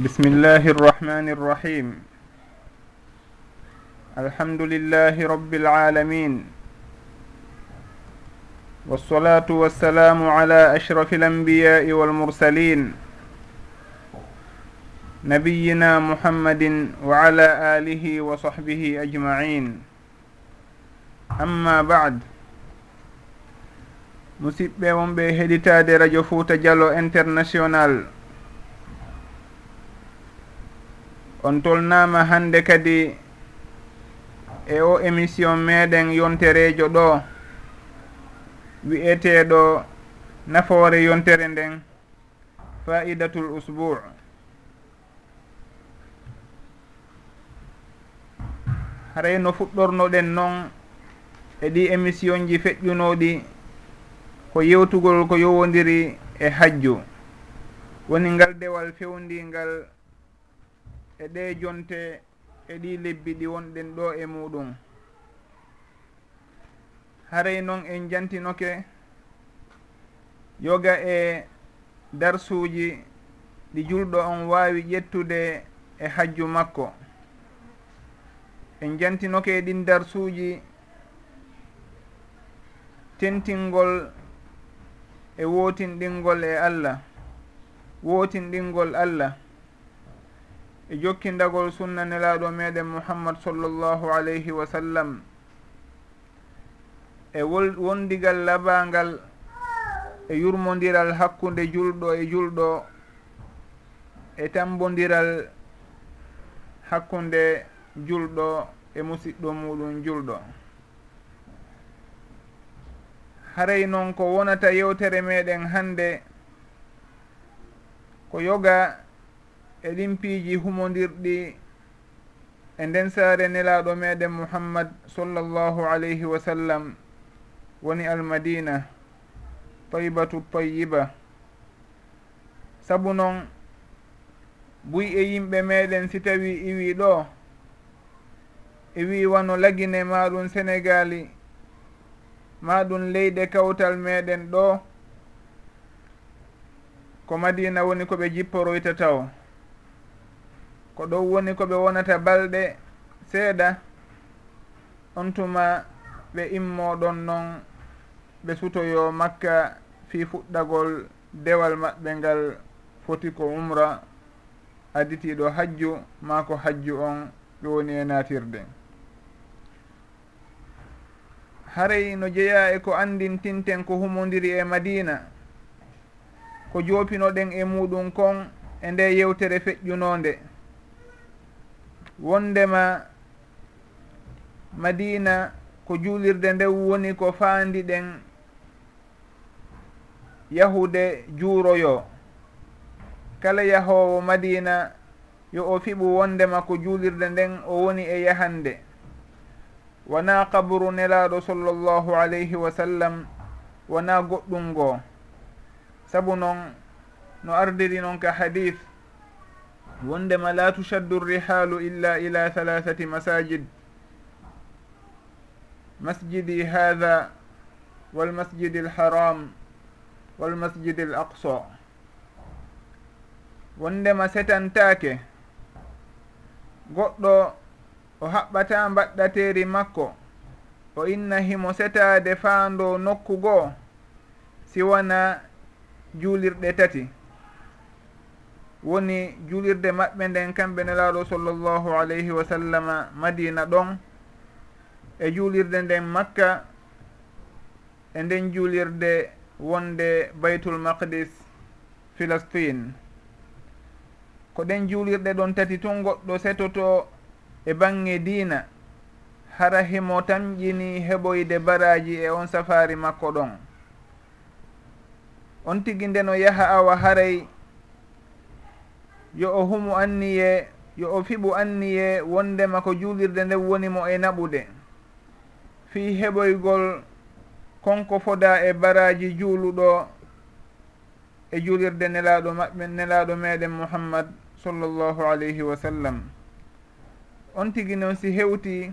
بسم الله الرحمن الرحيم الحمد لله رب العالمين والصلاة والسلام على أشرف الأنبياء والمرسلين نبينا محمد وعلى آله وصحبه أجمعين أما بعد musidɓe wonɓe heɗitade radio fouta dialo international. on tolnama hande kadi e o émission meɗen yonterejo ɗo wiyeteɗo nafoore yontere nden faidatul usbou haray no fuɗɗornoɗen noon e ɗi émission ji feƴƴunoɗi ko yewtugol ko yowodiri e hajju. Woni ngal dewal fewndingal e ɗe jonte e ɗi lebbi ɗi wonɗen ɗo e muɗum. Haray noon en jantinoke yoga e darsuji ɗi julɗo on wawi ƴettude e hajju makko. En jantinoke e ɗin darsuji tentingol e wotinɗingol e allah. Wotinɗingol allah. e jokkindagol sunna nelaɗo meɗen mouhammad sallllahu alayhi wa sallam e wol wondigal labangal e yurmodiral hakkunde julɗo e julɗo e tambodiral hakkunde julɗo e musiɗɗo muɗum julɗo. Haray noon ko wonata yewtere meɗen hannde ko yoga e ɗimpiiji humodirɗi e nden saare nelaaɗo meeɗen muhammad sallllahu alayhi wa sallam woni almadina taybatu tayiba sabu noon buy e yimɓe meeɗen si tawi iwi ɗo e wi wano lagine maɗum sénégali maɗum leyɗe kawtal meɗen ɗo ko madina woni koɓe jipporoyta taw. ko ɗon woni koɓe wonata balɗe seeɗa on tuma ɓe immoɗon noon ɓe sutoyo makka fi fuɗɗagol dewal maɓɓe ngal foti ko umra additiɗo hajju ma ko hajju on ɓe woni e natirde haray no jeeya e ko andintinten ko humodiri e madina ko jopinoɗen e muɗum kon e nde yewtere feƴƴunode wondema madina ko juulirde nde woni ko faandi ɗen yahude juuroyo. Kala yahowo madina yo o fiɓu wondema ko juulirde nden o woni e yahande. Wona kaburu nelaɗo sallllahu alayhi wa sallam wona goɗɗum ngoo sabu noon no ardiri noon ka hadith. wondema la tushaddu rihalu illa ila halathati masajid. Masjidi hatha walmasjidi alharam walmasjidi al aqsa wondema setantake goɗɗo o haɓɓata mbaɗɗateri makko o inna himo setade faando nokku goo siwana juulirɗe tati. woni juulirde maɓɓe nden kamɓe nelaaɗo sallllahu alayhi wa sallama madina ɗon e juulirde nden makka e nden juulirde wonde baytul maqdis philastine ko ɗen juulirɗe ɗon tati tun goɗɗo setoto e bange diina hara himo tamƴini heɓoyde baraji e on safari makko ɗon. On tigi ndeno yaha awa haray yo o humu anniye yo o fiɓu anniye wondema ko juulirde nden woni mo e naɓude. Fii heɓoygol konko foda e baraji juuluɗo e juulirde nelaɗo maɓɓe nelaɗo meɗen mouhammad sallllahu alayhi wa sallam. On tigi noon si hewti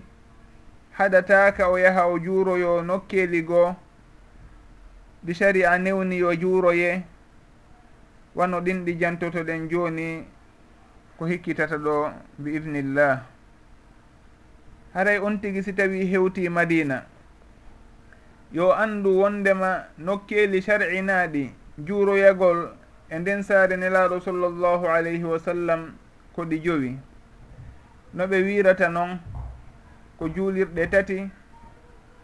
haɗataka o yaha o juuroyo nokkeli goo ɗi sari a newni yo juuroye wano ɗin ɗi jantotoɗen joni ko hikkitata ɗo bi idnillah haray on tigui si tawi hewti madina. Yo andu wondema nokkeli shar'inaɗi juuroyagol e nden saare nelaɗo sallllahu alayhi wa sallam ko ɗi jowi. No ɓe wirata noon ko juulirɗe tati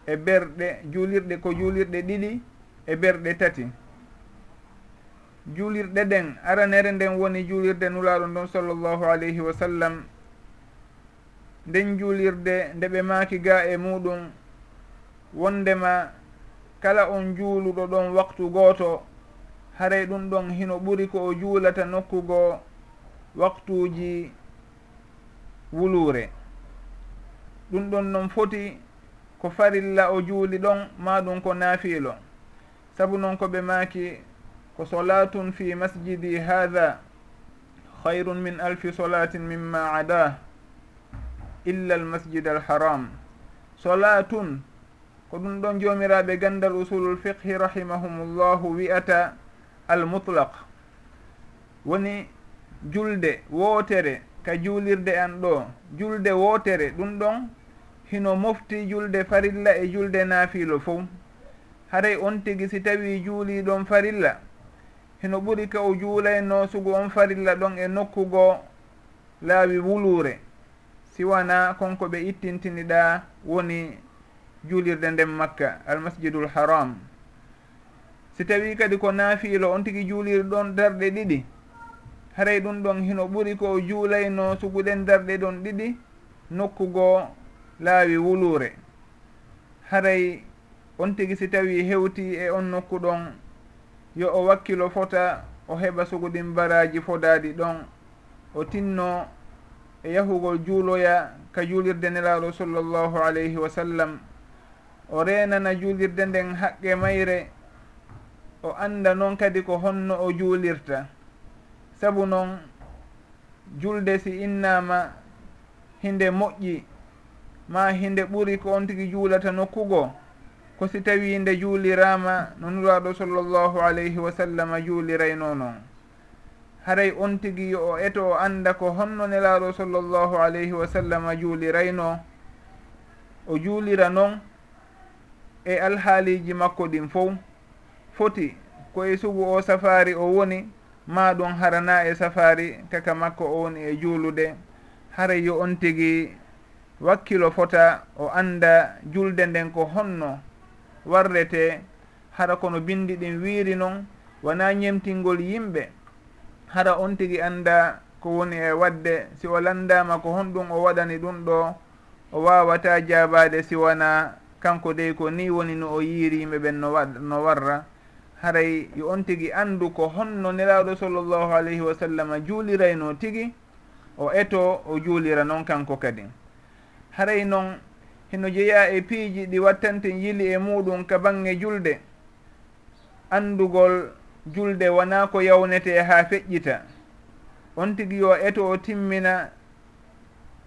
e berɗe juulirɗe ko juulirɗe ɗiɗi e berɗe tati. juulirɗe ɗen aranere nden woni juulirde nulaaɗo ɗon sallllahu alayhi wa sallam. Nden juulirde nde ɓe maaki ga e muɗum wondema kala on juuluɗo ɗon waktu gooto haray ɗum ɗon hino ɓuri ko o juulata nokkugo waktuuji wuluure. Ɗum ɗon noon foti ko farilla o juuli ɗon ma ɗum ko naafiilo. Sabu noon ko ɓe maaki ko solatun fi masjidi hada hayrun min alfi solatin mimma adah illa almasjid alharam. Solatun ko ɗum ɗon jomiraɓe gandal usulul fiqhi rahimahumullahu wi'ata almutlaq. Woni julde wootere ka juulirde an ɗo. Julde wootere ɗum ɗon hino mofti julde farilla e julde naafilo fof haray on tigi si tawi juuliɗon farilla heno ɓuri ka o juulayno sugu on farilla ɗon e nokkugo laawi wuluure siwana konko ɓe ittintiniɗa woni juulirde nden makka almasjidul haram. Si tawi kadi ko naafiilo on tigi juuliri ɗon darɗe ɗiɗi. Haray ɗum ɗon hino ɓuri ko o juulayno suguɗen darɗe ɗon ɗiɗi nokkugo laawi wuluure. Haray on tigi si tawi hewti e on nokku ɗon yo o wakkilo fota o heɓa suguɗin baraji fodadi ɗon o tinno e yahugol juuloya ka juulirde nelaɗo sallllahu alayhi wa sallam. O renana juulirde nden haqqe mayre o anda noon kadi ko honno o juulirta. Sabu noon julde si innama hinde moƴƴi ma hinde ɓuri ko on tigi juulata nokkugo. ko si tawi nde juulirama no nuraɗo sallllahu alayhi wa sallam juulirayno noon haray on tigi yo o eto o anda ko honno nelaɗo sallllahu alayhi wa sallam juulirayno o juulira noon e alhaaliji makko ɗin fof foti koye sugu o safari o woni ma ɗum harana e safari kaka makko o woni e juulude. Haray yo on tigi wakkilo fota o anda julde nden ko honno warrete hara kono bindi ɗin wiiri noon wona ñemtingol yimɓe. Hara on tigi annda ko woni e wadde si o landama ko honɗum o waɗani ɗum ɗo o wawata jabade si wona kanko dey ko ni woni no o yiiri yimɓe ɓen no wa no warra. Haray yo on tigi andu ko honno nelaɗo sallllahu alayhi wa sallam juulirayno tigi o eto o juulira noon kanko kadi. Haray noon hino jeeya e piiji ɗi wattante yili e muɗum ka bange julde. Andugol julde wona ko yawnete ha feƴƴita. On tigi yo eto o timmina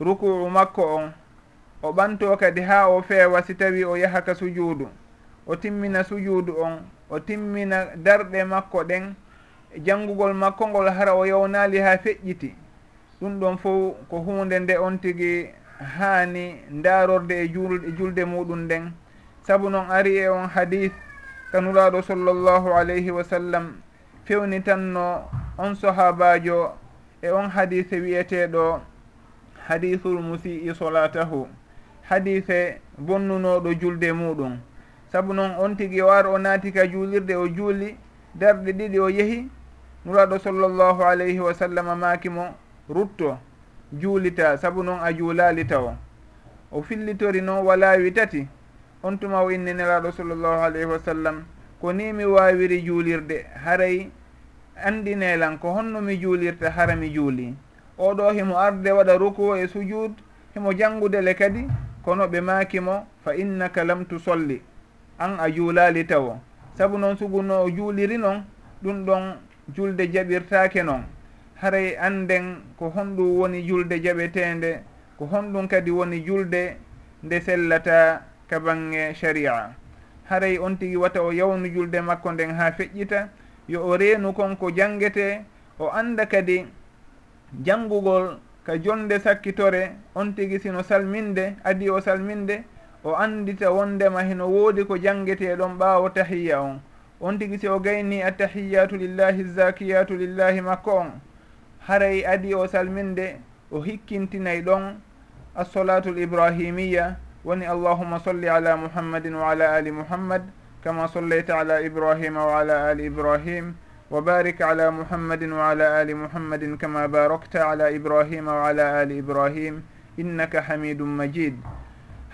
ruku'u makko on. O ɓanto kadi ha o feewa si tawi o yaha ka sujuudu. O timmina sujuudu on. O timmina darɗe makko ɗen. Janngugol makko ngol hara o yawnali ha feƴƴiti. Ɗum ɗon fof ko hunde nde on tigi haani ndaarorde e juul e julde muɗum nden. Sabu noon ari e on hadis kanuraɗo sallllahu alayhi wa sallam fewni tanno on sahabajo e on hadise wiyeteɗo hadisul musii solatahu hadise bonnunoɗo julde muɗum. Sabu noon on tigi waro o naati ka juulirde o juuli darɗe ɗiɗi o yeehi nuraɗo sallllahu alayhi wa sallam maaki mo rutto. juulita sabu noon a juulali taw o fillitori noon walaawi tati on tuma o inni nelaɗo sallllahu alayhi wa sallam ko ni mi wawiri juulirde haray andinelan ko honno mi juulirta hara mi juuli. Oɗo himo arde waɗa rukuo e sujud himo janngudele kadi kono ɓe makimo fa innaka lam tusolli. An a juulali tawo sabu noon suguno o juuliri noon ɗum ɗon julde jaɓirtake noon haray anden ko honɗum woni julde jaɓetende ko honɗum kadi woni julde nde sellata ka bange sharia. Haray on tigi wata o yawnu julde makko nden ha feƴƴita yo o reenu konko jangete o anda kadi janngugol ka jonde sakkitore on tigi sino salminde adi o salminde o andita wondema hino woodi ko janngeteɗon e ɓaawo tahiya on. On tigi si o gayni attahiyatu lillahi zakiyatu lillahi makko on. haray adi o salminde o hikkintinay ɗon assolatu l ibrahimiya. Woni allahuma solli ala muhammadin wa ala ali muhammad kama sollayta ala ibrahima wa ala ali ibrahim. Wa barik ala muhammadin wa ala ali muhammadin kama barakta ala ibrahima wa ala ali ibrahim. Innaka hamidum majid.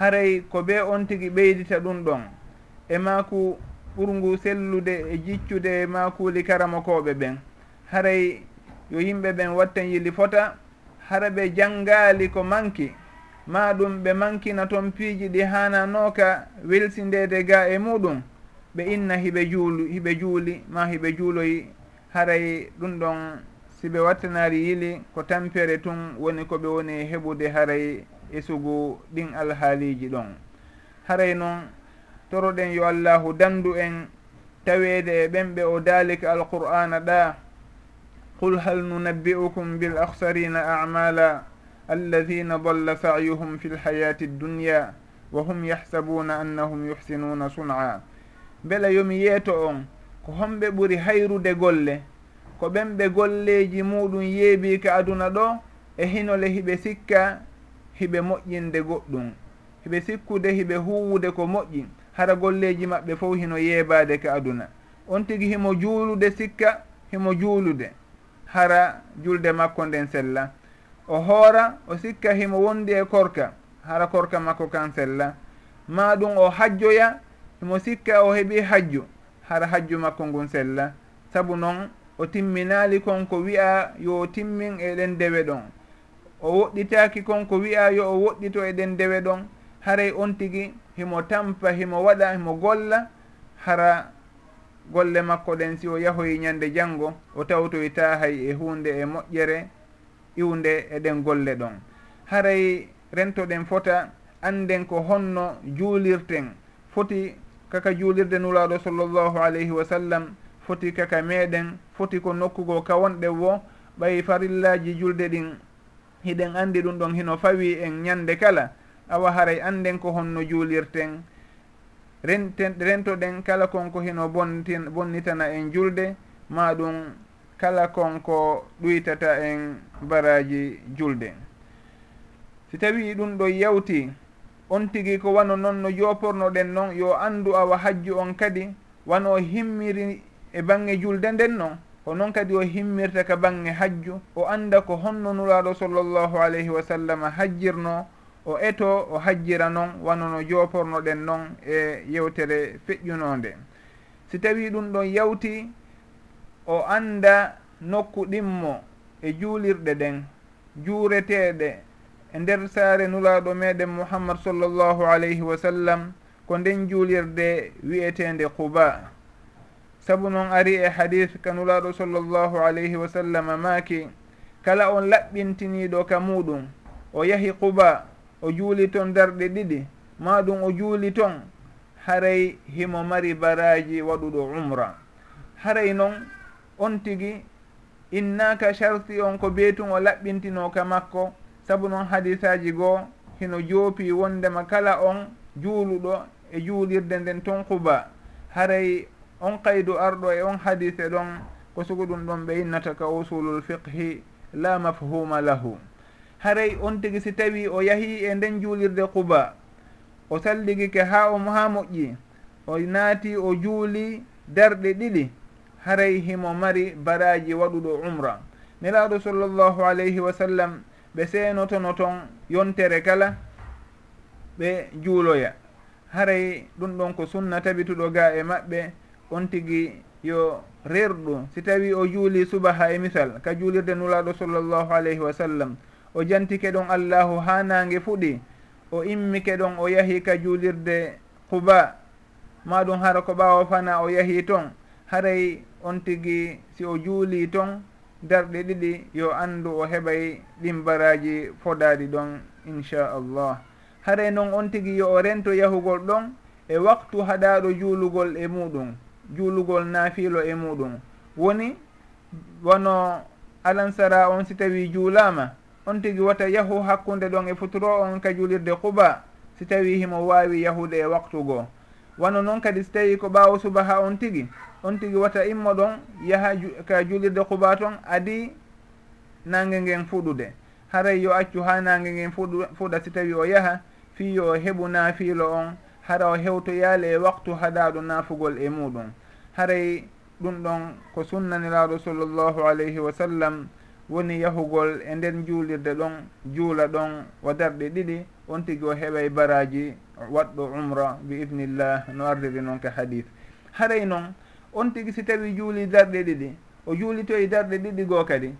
Haray ko be on tigi ɓeydita ɗum ɗon e maku ɓurgu sellude e jiccude e makuli karamakoɓe ɓen. Haray yo yimɓe ɓen watten yili fota hara ɓe janngaali ko manki. Ma ɗum ɓe mankina toon piiji ɗi hananoka welsindede ga e muɗum. Ɓe inna hiɓe juulu hiɓe juuli ma hiɓe juuloyi. Haray ɗum ɗon si ɓe wattanari yili ko tampere tun woni ko ɓe woni heɓude haray e sugu ɗin alhaaliji ɗon. Haray noon toroɗen yo allahu dandu en taweede e ɓen ɓe o daalika alqur'ana ɗa قل هل ننبئكم بالأخسرين أعمالا الذين ضل سعيهم في الحياة الدنيا وهم يحسبون أنهم يحسنون صنعا. Beela yomi yeeto on ko homɓe ɓuri hayrude golle ko ɓen ɓe golleji muɗum yeebi ka aduna ɗo e hinole hiɓe sikka hiɓe moƴƴinde goɗɗum. Hiɓe sikkude hiɓe huwude ko moƴƴi hara golleji maɓɓe fof hino yeebade ka aduna. On tigi himo juulude sikka himo juulude. hara julde makko nden sella. O hoora o sikka himo wondi e korka hara korka makko kan sella. Ma ɗum o hajjoya himo sikka o heeɓi hajju hara hajju makko ngun sella. Saabu noon o timminali kon ko wi'a yo timmin e ɗen dewe ɗon. O woɗɗitaki kon ko wi'a yo o woɗɗito e ɗen dewe ɗon. Haray on tigi himo tampa himo waɗa himo golla hara golle makko ɗen si o yahoyi ñande janngo o tawtoyta hay e hunde e moƴƴere iwde eɗen golle ɗon. Haray rentoɗen fota anden ko honno juulirten foti kaka juulirde nulaɗo sallllahu alayhi wa sallam foti kaka meɗen foti ko nokkugo kawonɗe wo ɓay farillaji julde ɗin hiɗen andi ɗum ɗon hino fawi en ñande kala. Awa haray anden ko honno juulirten renten rentoɗen kala konko heno bontin bonnitana en julde ma ɗum kala konko ɗuytata en baraji julde. Si tawi ɗum ɗo yawti on tigi ko wano noon no jopornoɗen noon yo andu awa hajju on kadi wano himmiri e bange julde nden noon ko noon kadi o himmirta ka bange hajju o anda ko honno nuraɗo sallllahu alayhi wa sallam hajjirno o eto o hajjira noon wanono jopornoɗen noon e yewtere feƴƴunode si tawi ɗum ɗon yawti o anda nokku ɗimmo e juulirɗe ɗen juureteɗe e nder saare nulaɗo meɗen mouhammad sallllahu alayhi wa sallam ko nden juulirde wi'etende quba. Sabu noon ari e hadis ka nulaɗo sallllahu alayhi wa sallam maaki kala on laɓɓintiniɗo ka muɗum o yahi quba. o juuli toon darɗe ɗiɗi ma ɗum o juuli toon haray himo mari baraji waɗuɗo umra. Haray noon on tigi innaka charti on ko beetun o laɓɓintino ka makko sabu noon hadisaji goo hino joopi wondema kala on juuluɗo e juulirde nden ton quba. Haray on kaydu arɗo e on hadise ɗon ko sugo ɗum ɗon ɓe innata ka usulul fiqhi la mafhuma lahu. haray on tigi si tawi o yahi e nden juulirde quba. O salligike ha o ha moƴƴi. O naati o juuli darɗe ɗiɗi. Haray himo mari baraji waɗuɗo umra. Nelaɗo sallllahu alayhi wa sallam ɓe seenotono toon yontere kala ɓe juuloya. Haray ɗum ɗon ko sunna tabituɗo ga e maɓɓe. On tigi yo rerɗu si tawi o juuli subaha e misal ka juulirde nulaɗo sallllahu alayhi wa sallam. o jantike ɗon allahu ha nangue fuɗi o immike ɗon o yahi ka juulirde quba maɗum hara ko ɓawa fana o yahi toon haray on tigi si o juuli toon darɗe ɗiɗi yo andu o heɓay ɗin baraji fodaɗi ɗon inchallah haray noon on tigi yo o rento yahugol ɗon e waktu haɗaɗo juulugol e muɗum juulugol naafilo e muɗum. Woni wono alansara on si tawi juulama on tigi wata yahu hakkunde ɗon e futuro on ka julirde quba. Si tawi himo wawi yahude e waktu goo wano noon kadi so tawi ko ɓawo subaha on tigi on tigi wata immo ɗon yaha ka julirde quba toon adi nangue ngen fuɗude. Haray yo accu ha nangue nguen fuɗa si tawi o yaha fi yo heɓu naafiilo on hara o hewtoyaali e waktu haɗaɗo naafugol e muɗum. Haray ɗum ɗon ko sunnaniraɗo sallllahu alayhi wa sallam woni yahugol e nden juulirde ɗon juula ɗon wa darɗe ɗiɗi on tigi o heɓay baraji waɗɗo umra bi idnillah no ardiri noon ka hadith. Haray noon on tigi si tawi juuli darɗe ɗiɗi o juulitoye darɗe ɗiɗi goo kadi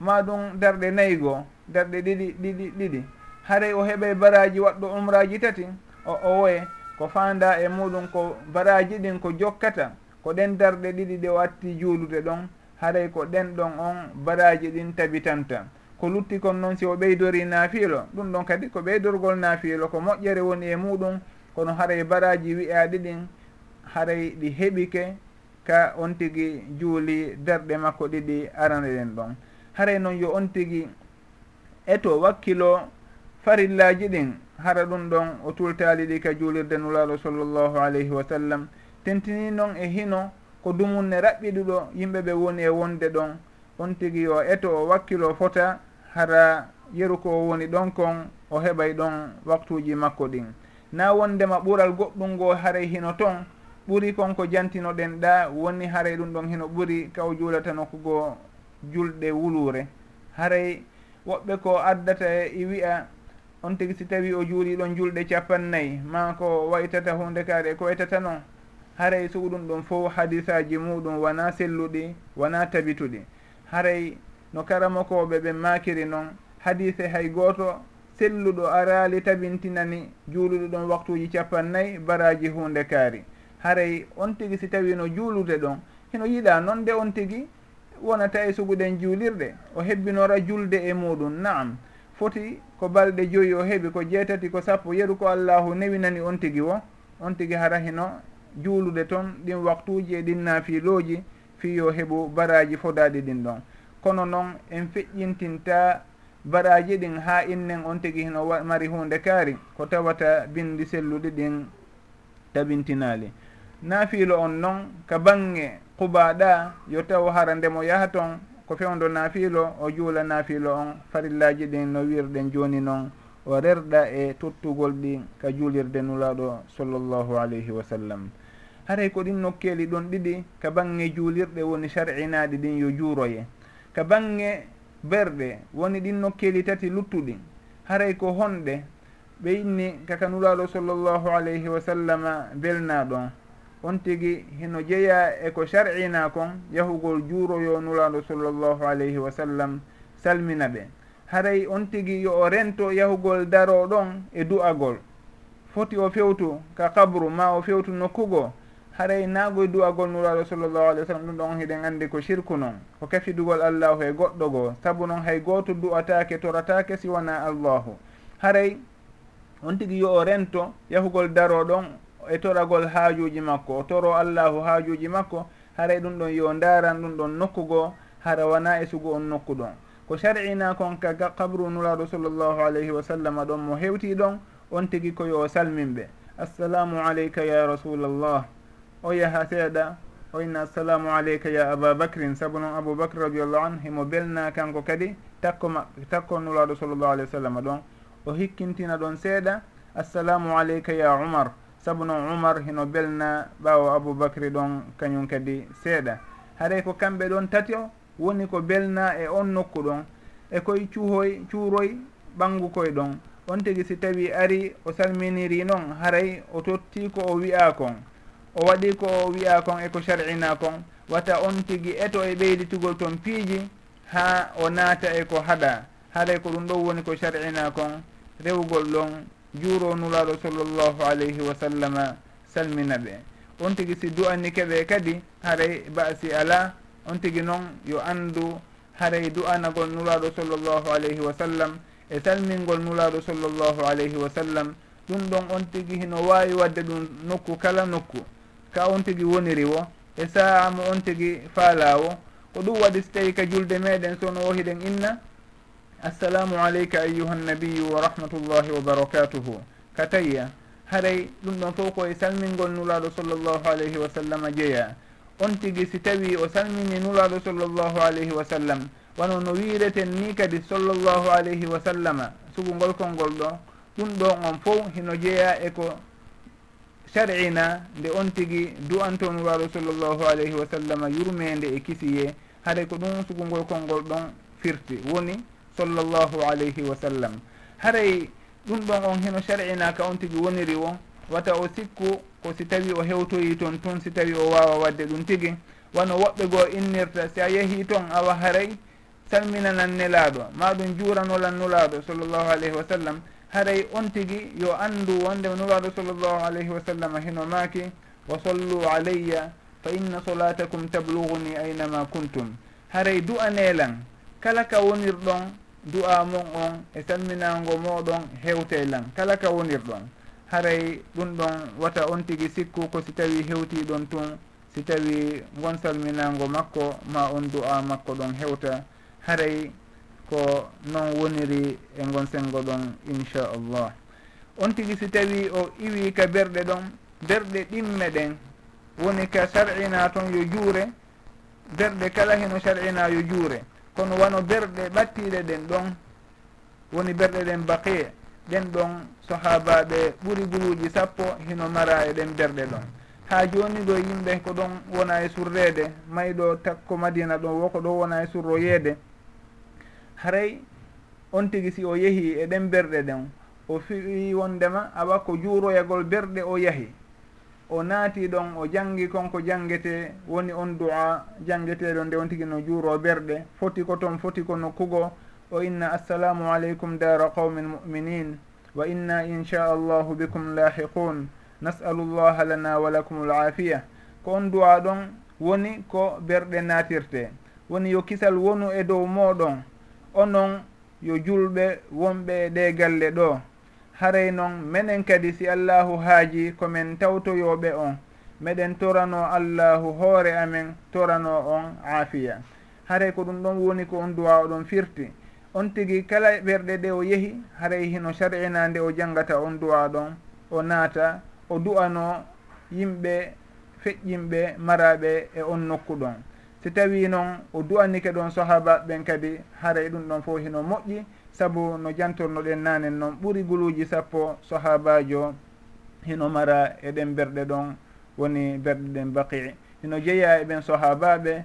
ma ɗum darɗe nayi goo darɗe ɗiɗi ɗiɗi ɗiɗi. Haray o heɓay baraji waɗɗo umraji tati o owoye ko fanda e muɗum ko baraji ɗin ko jokkata ko ɗen darɗe ɗiɗi ɗe o atti juulude ɗon haray ko ɗen ɗon on baraji ɗin tabitanta ko lutti kon noon si o ɓeydori naafiilo ɗum ɗon kadi ko ɓeydorgol naafiilo ko moƴƴere woni e muɗum kono haray baraji wiyaɗi ɗin haray ɗi heɓike ka on tigi juuli darɗe makko ɗiɗi arana ɗen ɗon. Haray noon yo on tigi eto wakkilo farillaji ɗin hara ɗum ɗon o tultali ɗi ka juulirde nulaɗo sallllahu alayhi wa sallam. Tentini noon e hino ko dumunne raɓɓiɗuɗo yimɓe ɓe woni e wonde ɗon. On tigi yo eto o wakkilo fota hara yeru ko o woni ɗon kon o heɓay ɗon waktuji makko ɗin. Na wondema ɓural goɗɗum ngo haray hino toon ɓuri kon ko jantinoɗen ɗa woni haray ɗum ɗon hino ɓuri ka o juulata nokkugo julɗe wulure. Haray woɓɓe ko addata e wiya on tigi si tawi o juuli ɗon julɗe capannayyi ma ko waytata hunde kaari e ko waytata noon haray suuɗum ɗum ɗon fof hadisaji muɗum wona selluɗi wona tabituɗi. Haray no karamokoɓe ɓe makiri noon hadise hay goto selluɗo arali tabintinani juuluɗo ɗon waktuji capannayyi baraji hunde kaari. Haray on tigi si tawi no juulude ɗon hino yiɗa noon de on tigi wonata e suguɗen juulirɗe o hebbinora julde e muɗum naam foti ko balɗe joyi o heeɓi ko jeetati ko sappo yeru ko allahu newinani on tigi o on tigi hara hino juulude toon ɗin waktuuji e ɗin naafiilooji fi yo heɓu baraji fodaade ɗin ɗon. Kono noon en feƴƴintinta baraji ɗin haa innen on tigi hino mari hunde kaari ko tawata bindi selluɗi ɗin tabintinaali. Naafiilo on noon ka baŋnge qubaɗa yo taw hara ndemo yaha toon ko fewdo naafiilo o juula naafiilo on farillaji ɗin no wirɗen jooni noon o rerɗa e tottugol ɗi ka juulirde nulaɗo sallllahu alayhi wa sallam. haray ko ɗin nokkeli ɗon ɗiɗi ka bange juulirɗe woni shar'inaɗi ɗin yo juuroye. Ka bange berɗe woni ɗin nokkeli tati luttuɗi. Haray ko honɗe ɓe inni kaka nuraɗo sallllahu alayhi wa sallama belna ɗon. On tigi hino jeeya e ko sar'ina kon yahugol juuroyo nuraɗo sallllahu alayhi wa sallam salmina ɓe. Haray on tigi yo o rento yahugol daro ɗon e du'agol. Foti o fewtu ka kabru ma o fewtu nokkugo haray naagoye du'agol nuraɗo sallllahu alih w sallam ɗum ɗon hiɗen anndi ko sirku noon ko kefidugol allahu e goɗɗo goo. Sabu noon hay gooto du'atake toratake siwana allahu. Haray on tigi yo o rento yahugol daro ɗon e toragol haajuji makko o toro allahu haajuji makko haray ɗum ɗon yo ndaran ɗum ɗon nokku goo hara wona e sugu on nokku ɗon ko sar'ina kon ka kabru nuraɗo sallllahu alayhi wa sallam ɗon mo hewti ɗon on tigi ko yo o salminɓe. Assalamu aleyka ya rasulallah o yaha seeɗa o inna assalamu aleyka ya ababacrin saabu noon aboubacre radiallahu anu himo belna kanko kadi takkoma takko nulaɗo sallllahu alih wa sallam. Ɗon o hikkintina ɗon seeɗa assalamu aleyka ya umar. Saabu noon umar hino belna ɓawo aboubacry ɗon kañum kadi seeɗa. Haɗay ko kamɓe ɗon tati o woni ko belna e on nokku ɗon e koye cuuhoy cuuroy ɓanngu koye ɗon. On tigi si tawi ari o salminiri noon haray o totti ko o wi'a kon. o waɗi ko o wiya kon eko sar'ina kon wata on tigi eto e ɓeyditugol toon piiji ha o naata e ko haɗa. Haɗay e ko ɗum ɗon woni ko sar'ina kon rewgol ɗon juuro nulaɗo sallllahu alayhi wa sallama salmina ɓe. On tigi si du'anni keɓe kadi haray basi ala on tigi noon yo anndu haray du'anagol nulaɗo sallllahu alayhi wa sallam e salmingol nulaɗo sallllahu alayhi wa sallam. Ɗum ɗon on tigi hino wawi wadde ɗum nokku kala nokku. ka on tigi woniri wo e saha mo on tigi faalawo ko ɗum waɗi so tawi ka julde meɗen sono o hiɗen inna assalamu aleyka ayuha nnabiyu wa rahmatullahi wa barakatuhu. Ka tayya haray ɗum ɗon fof koye salmingol nulaɗo sallllahu alayhi wa sallam jeeya. On tigui si tawi o salmini nulaɗo sallllahu alayhi wa sallam wano no wiireten ni kadi sallllahu alayhi wa sallama sugugol kolngol ɗo ɗum ɗon on fof hino jeeya eko shar'ina nde on tigi du'anto nuraɗo sallllahu alayhi wa sallam yurmede e kisiye haɗa ko ɗum sugugol konngol ɗon firti woni sallllahu alayhi wa sallam. Haray ɗum ɗon on heno shar'ina ka on tigi woniri o wata o sikku ko si tawi o hewtoyi toon tun si tawi o wawa wadde ɗum tigi wano woɓɓe goo innirta si a yeehi toon awa haray salminanan nelaɗo maɗum juuranolan nulaɗo sallllahu alayhi wa sallam haray on tigi yo anndu wondema nuraɗo sallllahu alayhi wa sallam hino maaki wa sallu alayya fa inna solatakum tabluguni aynama kuntum. Haray du'a nelan kala ka wonirɗon du'a mon on e salminago moɗon hewte lan kala ka wonirɗon. Haray ɗum ɗon wata on tigi sikku ko si tawi hewtiɗon tun si tawi gon salminago makko ma on du'a makko ɗon hewta. Haray ko noon woniri e gon sengo ɗon inchallah. On tigi si tawi o iwi ka berɗe ɗon berɗe ɗimme ɗen woni ka sar'ina toon yo juure berɗe kala heno sar'ina yo juure. Kono wano berɗe ɓattiɗe ɗen ɗon woni berɗe ɗen baqi ɗen ɗon sahabaɓe ɓuuri guluji sappo hino mara e ɗen berɗe ɗon. Ha joni ɗo yimɓe ko ɗon wona e surrede mayɗo takko madina ɗon wo ko ɗon wona e surroyeede haray on tigi si o yeehi e ɗen berɗe ɗen o fiwi wondema awa ko juuroyagol berɗe o yahi. O naati ɗon o janngi konko jangete woni on du'a jangeteɗo nde on tigi no juuro berɗe foti ko toon foti ko nokkugo. O inna assalamu aleykum dara qawmin muminin wa inna inchallahu bikum lahiqun nasalu llaha lana wa lakum lafiya ko on du'a ɗon woni ko berɗe natirte woni yo kisal wonu e dow moɗon onon yo julɓe wonɓe ɗe galle ɗo. Haray noon menen kadi si allahu haaji komin tawtoyoɓe on. Meɗen torano allahu hoore amen torano on aafiya. Haray ko ɗum ɗon woni ko on duwa oɗon firti. On tigi kala ɓerɗe ɗe o yeehi haray hino sar'ina nde o janggata on duwa ɗon. O naata o du'ano yimɓe feƴƴimɓe maraɓe e on nokku ɗon. si tawi noon o du'annike ɗon sahaba ɓen kadi haray ɗum ɗon fof hino moƴƴi. Saabu no jantornoɗen nanen noon ɓuuri guluji sappo sahabajo hino mara eɗen berɗe ɗon woni berɗe ɗen baqi hino jeeya e ɓen sahabaɓe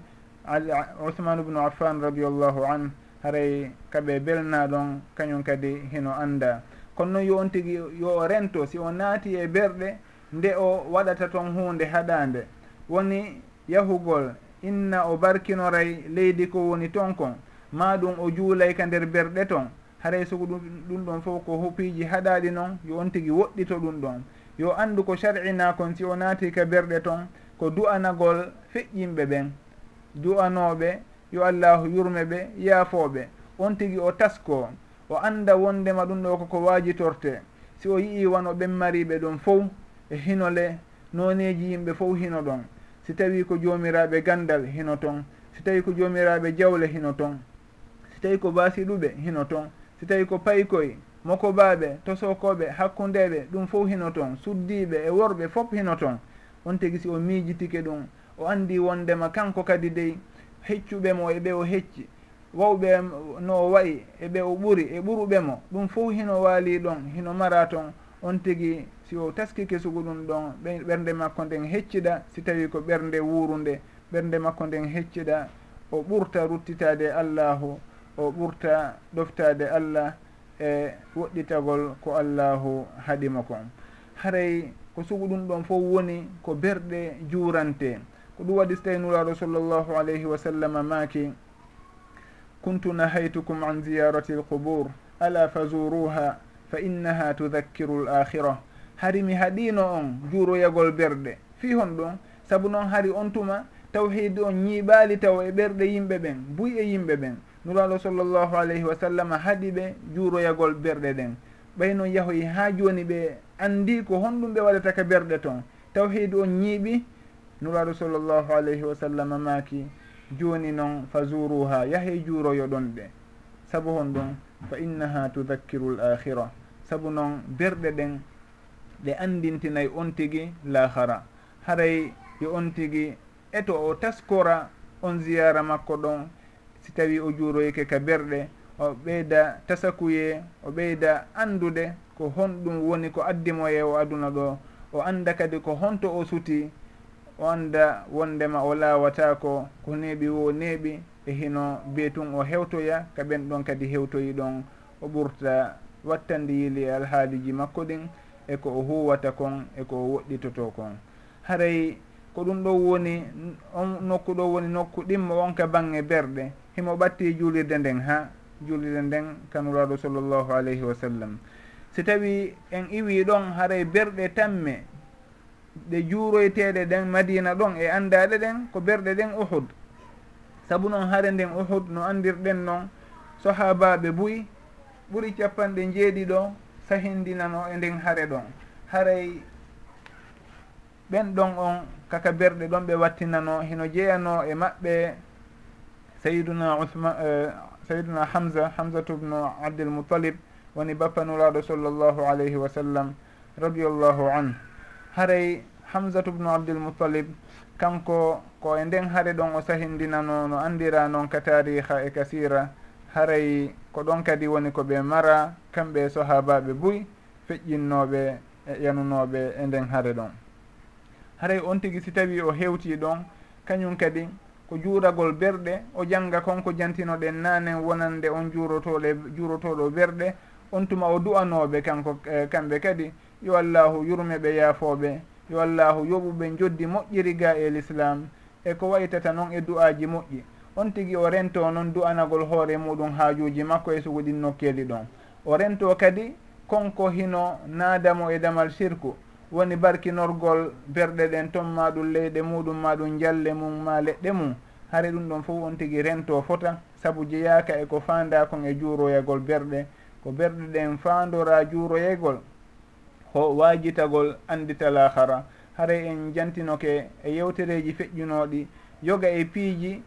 uthmane ubnu affan radiallahu an haray kaɓe belna ɗon kañum kadi hino anda kono noon yo on tigi yo o rento si o naati e berɗe nde o waɗata toon hunde haɗande woni yahugol inna o barkinoray leydi ko woni ton kon. Ma ɗum o juulay ka nder berɗe ton. Haray sogo ɗum ɗum ɗon fof ko hopiiji haɗaɗi noon yo on tigi woɗɗito ɗum ɗon. Yo anndu ko sar'ina kon si o naati ka berɗe ton ko du'anagol feƴƴimɓe ɓen. Du'anoɓe yo allahu yurme ɓe yaafoɓe on tigi o tasko o annda wondema ɗum ɗo koko waajitorte. Si o yii wano ɓen mariɓe ɗon fof e hinole noneji yimɓe fof hino ɗon. si tawi ko jomiraɓe gandal hino ton si tawi ko jomiraɓe jawle hino ton si tawi ko basiɗuɓe hino ton si tawi ko paykoye mokobaɓe tosokoɓe hakkundeɓe ɗum fof hino ton suddiɓe e worɓe fof hino ton. On tigi si o miijitike ɗum o andi wondema kanko kadi dey heccuɓe mo e ɓe o hecci wawɓe no o wayi e ɓe o ɓuri e ɓuruɓe mo ɗum fof hino waali ɗon hino mara ton. On tigui si o taskike sugu ɗum ɗon ɓernde makko nden hecciɗa si tawi ko ɓernde wuurunde ɓernde makko nden hecciɗa o ɓurta ruttitade allahu o ɓurta ɗoftade allah e woɗɗitagol ko allahu haɗima kon haray ko sugu ɗum ɗon fof woni ko berɗe juurante. Ko ɗum waɗi so tawi nuraɗo sallllahu alayhi wa sallam maaki kuntu nahaytukum an ziyarati lqubur ala fazuruha fa innaha tudakkiru l akhirah hari mi haɗino on juuroyagol berɗe fi hon ɗon saabu noon hari on tuma tawhid on ñiiɓaali taw e ɓerɗe yimɓe ɓen buy e yimɓe ɓen. Nuraɗo sallllahu alayhi wa sallam haɗi ɓe juuroyagol berɗe ɗen. Ɓay noon yahoy ha joni ɓe andi ko honɗum ɓe waɗata ka berɗe toon tawhid on ñiiɓi nuraɗo sallllahu alayhi wa sallam maaki joni noon fa zuruha yahe juuroyo ɗon ɗe. Saabu hon ɗon fa innaha tudakkiru l akhira saabu noon berɗe ɗen ɗe andintinayi on tigi lahara. Haray yo on tigi e to o taskora on ziyara makko ɗon si tawi o juuroyke ka berɗe o ɓeyda tasakuye o ɓeyda andude ko honɗum woni ko addimoye o aduna ɗo o anda kadi ko honto o suti o anda wondema o laawatako ko neeɓi wo neeɓi e hino beetun o hewtoya ka ɓen ɗon kadi hewtoyi ɗon o ɓurta wattandi yili alhaaliji makko ɗin eko o huwata kon eko o woɗɗitoto kon. Haray ko ɗum ɗo woni on nokku ɗo woni nokku ɗimmo wonka bange berɗe himo ɓatti juulirde nden ha juulirde nden kanuraɗo sallllahu alayhi wa sallam. Si tawi en iwi ɗon haray berɗe tamme ɗe juuroyteɗe ɗen madina ɗon e andaɗe ɗen ko berɗe ɗen uhud. Saabu noon haare nden uhud no andirɗen noon sahabaɓe buyi ɓuuri capanɗe jeeɗiɗo fahindinamo e nden haare ɗon. Haray ɓen ɗon on kaka berɗe ɗon ɓe wattinano hino jeeyano e maɓɓe sayiduna usman e, sayiduna hamsa hamsatu bnu abdilmutalib woni bappanuraɗo sallllahu alayhi wa sallam radiallahu an. Haray hamsatu bnu abdilmutalib kanko ko e nden haare ɗon o sahindinano no andira noon ka tariha e kasira haray ko ɗon kadi woni ko ɓe mara kamɓe sahabaɓe buy feƴƴinnoɓe e yanunoɓe e nden hare ɗon. Haray on tigi si tawi o hewti ɗon kañum kadi ko juuragol berɗe o jannga konko jantinoɗen nanen wonande on juurotoɗe juurotoɗo berɗe on tuma o du'anoɓe kanko eh, kamɓe kadi yo allahu yurmeɓe yaafoɓe yo allahu yoɓuɓe joddi moƴƴiri ga e l'islam e ko waytata noon e du'aji moƴƴi. on tigi o rento noon du'anagol hoore muɗum haajuji makko e sugu ɗin nokkeli ɗon. O rento kadi konko hino naadamo e damal sirku. Woni barkinorgol berɗe ɗen ton ma ɗum leyɗe muɗum ma ɗum jalle mum ma leɗɗe mum. Hare ɗum ɗon fof on tigi rento fota. Saabu jeyaka e ko fanda kon e juuroyagol berɗe. Ko berɗe ɗen fandora juuroyeygol ho wajitagol andital ahara hare en jantinoke e yewtereji feƴƴunoɗi yoga e piiji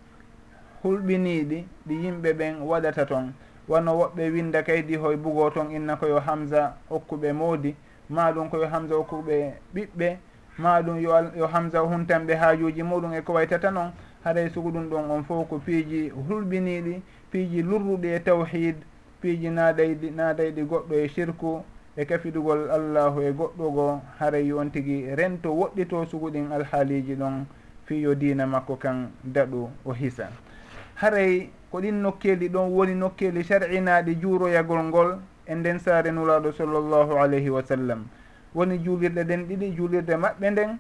hulɓiniɗi ɗi yimɓe ɓen waɗata toon wano woɓɓe winda kaydi hoye bugo toon inna koyo hamsa okkuɓe moodi maɗum koyo hamsa okkuɓe ɓiɓɓe maɗum yo yo hamsa huntanɓe haajuji muɗum e ko waytata noon haray sugu ɗum ɗon on fof ko piiji hulɓiniɗi piiji lurruɗi e tawhid piiji naadayɗi naadayɗi goɗɗo e sirku e kafidugol allahu e goɗɗo goo haray on tigi rento woɗɗito suguɗin alhaaliji ɗon fiyo diina makko kan daɗu o hisa haray ko ɗin nokkeli ɗon woni nokkeli sar'inaɗi juuroyagol ngol e nden saare nulaaɗo sallllahu alayhi wa sallam. Woni juulirɗe ɗen ɗiɗi juulirde maɓɓe nden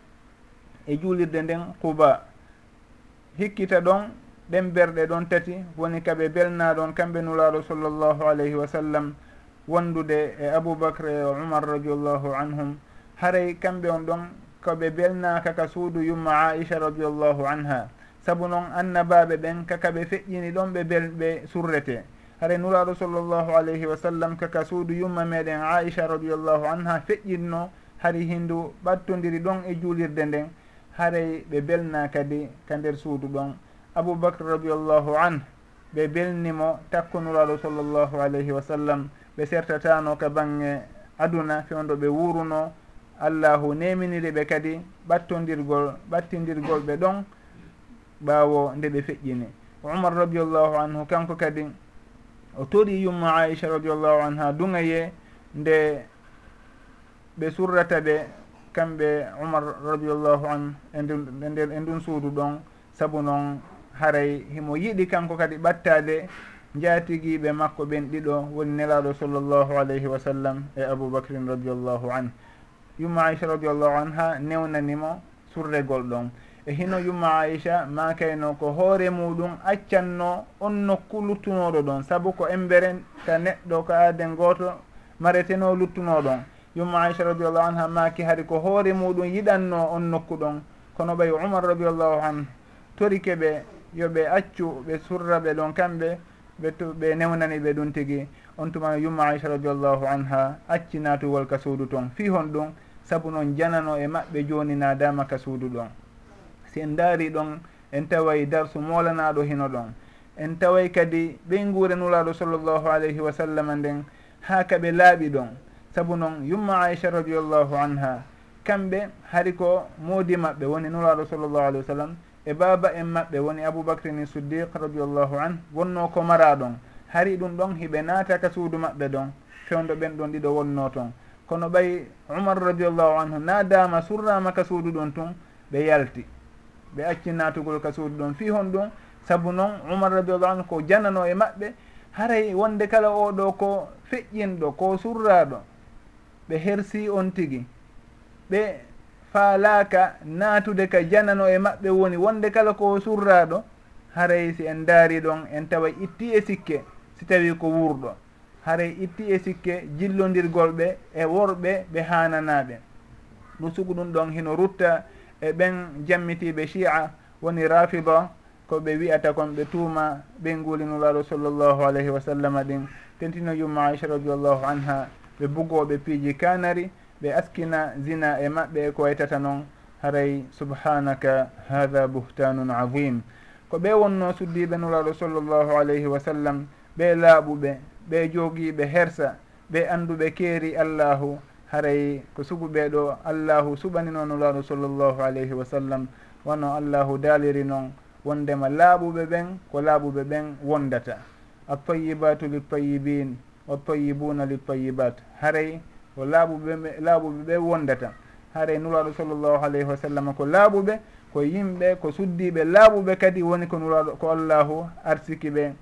e juulirde nden quba. Hikkita ɗon ɗen berɗe ɗon tati woni kaɓe belnaɗon kamɓe nulaaɗo sallllahu alayhi wa sallam wondude e aboubacre e umar radiallahu anhum. Haray kamɓe on ɗon koɓe belnaka ka suudu yumma aicha radiallahu anha. saabu noon annabaɓe ɓen kaka ɓe feƴƴini ɗon ɓe belɓe surrete. Hare nuraɗo sallllahu alayhi wa sallam kaka suudu yumma meɗen aicha radiallahu anha feƴƴinno. Hari hindu ɓattodiri ɗon e juulirde nden. Haray ɓe belna kadi ka nder suudu ɗon. Aboubacre radiallahu an ɓe belnimo takko takkunuraɗo sallllahu alayhi wa sallam. Ɓe sertatano ka bange aduna fewdo ɓe wuruno. Allahu neminiri ɓe kadi ɓattodirgol ɓattidirgol ɓe ɗon. ɓaawo nde ɓe feƴƴini. Umar radiallahu anhu kanko kadi o tori yumma aicha radiallahu anha dugaye nde ɓe surrata ɓe kamɓe umar radiallahu an e, e nder e ndun suudu ɗon sabu noon haray himo yiɗi kanko kadi ɓattade jaatigiiɓe makko ɓen ɗiɗo woni nelaaɗo sallllahu alayhi wa sallam e aboubacrin radiallahu an. Yumma aicha radiallahu anha newnanimo surregol ɗon. e hino yumma aicha ma kayno ko hoore muɗum accanno on nokku luttunoɗo ɗon. Saabu ko emberen ka neɗɗo ko aaden gooto mareteno luttunoɗon yumma aicha radiallahu anha maki hari ko hoore muɗum yiɗanno on nokku ɗon. Kono ɓay umar radiallahu an torike ɓe yoɓe accu ɓe surra ɓe ɗon kamɓe ɓe ɓe newnani ɓe ɗum tigi. On tuma yumma aicha radiallahu anha acci natugol ka suudu ton. Fi hon ɗum saabu noon janano e maɓɓe joni nadama ka suudu ɗon. si en daari ɗon en taway darsu molanaɗo hino ɗon. En taway kadi ɓey guure nulaɗo sallllahu alayhi wa sallam nden ha kaɓe laaɓi ɗon. Saabu noon yumma aicha radiallahu anha kamɓe hari ko moodi maɓɓe woni nulaɗo sallllahu alih wa sallam e baaba en maɓɓe woni aboubacry ni siddiq radiallahu an wonno ko mara ɗon. Hari ɗum ɗon hiɓe naataka suudu maɓɓe ɗon fewdo ɓen ɗon ɗiɗo wonno toon kono ɓay umar radiallahu anhu naadama surramaka suudu ɗon tun ɓe yalti. ɓe acci natugol ka suudu ɗon fi hon ɗum. Sabu noon umar radiallahu anu ko janano e maɓɓe haray wonde kala oɗo ko feƴƴinɗo ko surraɗo ɓe hersi on tigi. Ɓe faalaka naatude ka janano e maɓɓe woni wonde kala ko surraɗo haray si en daari ɗon en tawa itti e sikke si tawi ko wurɗo haray itti e sikke jillodirgolɓe e worɓe ɓe hananaɓe ɗum sugu ɗum ɗon hino rutta e ɓen jammitiɓe chi'a woni rafida ko ɓe wiyata kon ɓe tuuma ɓe nguulinulaɗo sallllahu alayhi wa sallam ɗin. Tentino yumma aicha radiallahu anha ɓe bugoɓe piiji kanari ɓe askina zina e maɓɓe ko waytata noon haray subhanaka hatha buhtanun adim ko ɓe wonno suddiɓe nulaɗo sallllahu alayhi wa sallam ɓe laaɓuɓe ɓe joogiɓe hersa ɓe anduɓe keeri allahu haray ko suguɓeɗo allahu suɓanino nulaɗo sallllahu alayhi wa sallam wono allahu daaliri noon wondema laaɓuɓe ɓen ko laaɓuɓe ɓen wondata. Attayibatu littayibin wattayibuna littayibat haray ko laaɓuɓe laaɓuɓe ɓe wondata. Haray nulaɗo sallllahu alayhi wa sallam ko laaɓuɓe ko yimɓe ko suddiɓe laaɓuɓe kadi woni ko nuraɗo ko allahu arsiki ɓe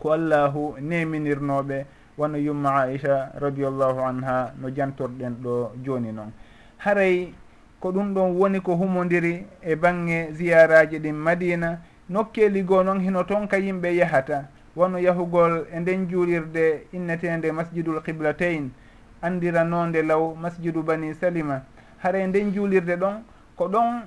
ko allahu neminirnoɓe wano yumma aicha radiallahu anha no jantorɗen ɗo joni noon haray ko ɗum ɗon woni ko humodiri e bange ziyaraji ɗin madina nokkeli goo noon hino toon ka yimɓe yahata. Wano yahugol e nden juulirde innetende masjidul qiblatain andiranonde law masjidu bani salima. Haray nden juulirde ɗon ko ɗon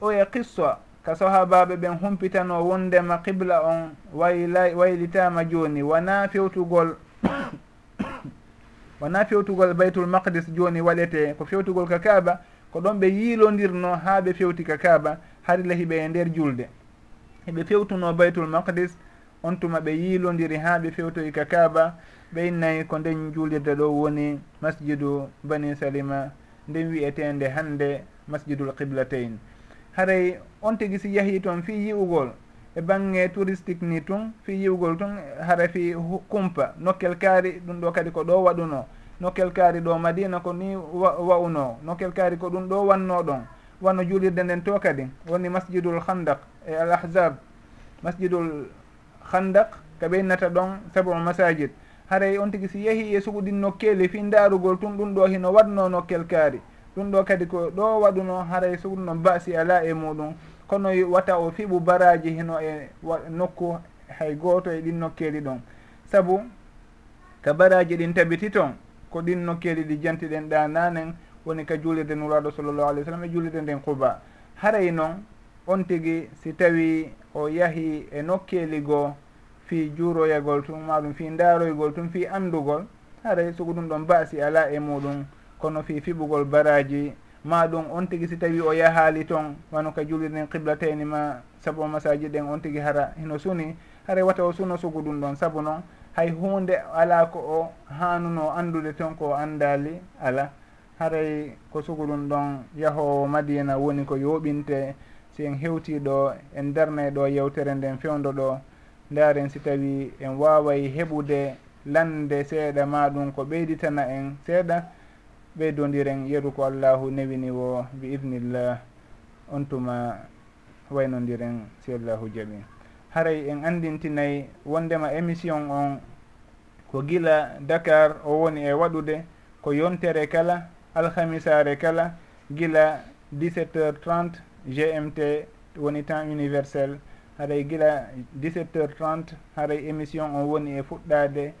oye qissa ka sahabaɓe ɓen humpitano wondema qibla on wayla waylitama joni wona fewtugol wona fewtugol baytul maqdis joni waɗete. Ko fewtugol ka kaaba ko ɗon ɓe yiilodirno ha ɓe fewti ka kaaba harila hiɓe e nder julde. Heɓe fewtuno baytul maqdis on tuma ɓe yiilodiri ha ɓe fewtoyi ka kaaba ɓe innayi ko nden julirde ɗo woni masjidu bani salima nden wiyetende hande masjidul qiblatain haray on tigi si yeehi toon fi yi'ugol e bange touristique ni tun fi yi'ugol tun hara fi kumpa. Nokkel kaari ɗum ɗo kadi ko ɗo waɗuno. Nokkel kaari ɗo madina ko ni wa'uno. Nokkel kaari ko ɗum ɗo wanno ɗon. Wanno juulirde nden to kadi. Woni masjidul handak e al ahzab masjidul handak ko ɓeynata ɗon sabu masajid. Haray on tigi si yeehi e suguɗin nokkeli fi ndaarugol tun ɗum ɗo hino waɗno nokkel kaari. ɗum ɗo kadi ko ɗo waɗuno haray so basi ala e muɗum. Kono wata o fiɓu baraji heno e nokku hay goto e ɗin nokkeli ɗon. Saabu ka baraji ɗin tabiti toon ko ɗin nokkeli ɗi jantiɗen ɗa nanen woni ka juulirde nuraɗo sallllahu alih w sallam e juulirde nden quba. Haray noon on tigui si tawi o yahi e nokkeli goo fi juuroyagol tum maɗum fi daroygol tum fi andugol haray sugu ɗum ɗon basi ala e muɗum. kono fi fiɓugol baraji ma ɗum on tigui si tawi o yahali toon wano ka julirɗen qiblateni ma saabu masaji ɗen on tigui hara hino suni hara wata o suno sugu ɗum ɗon saabu noon hay hunde ala ko o hanuno andude toon ko andali ala. Haray ko sugu ɗum ɗon yahowo madina woni ko yoɓinte si en hewtiɗo en darnay ɗo yewtere nden fewdo ɗo. Ndaren si tawi en waway heɓude lande seeɗa maɗum ko ɓeyditana en seeɗa. ɓeydodiren yeru ko allahu newini wo bi idnillah on tuma waynodiren si allahu jaaɓi haray en andintinayi wondema émission on ko gila dakar o woni e waɗude ko yontere kala alhamisare kala gila 17 heures 30 gmt woni temps universel. Haray gila 17 heures 30 haray émission on woni e fuɗɗade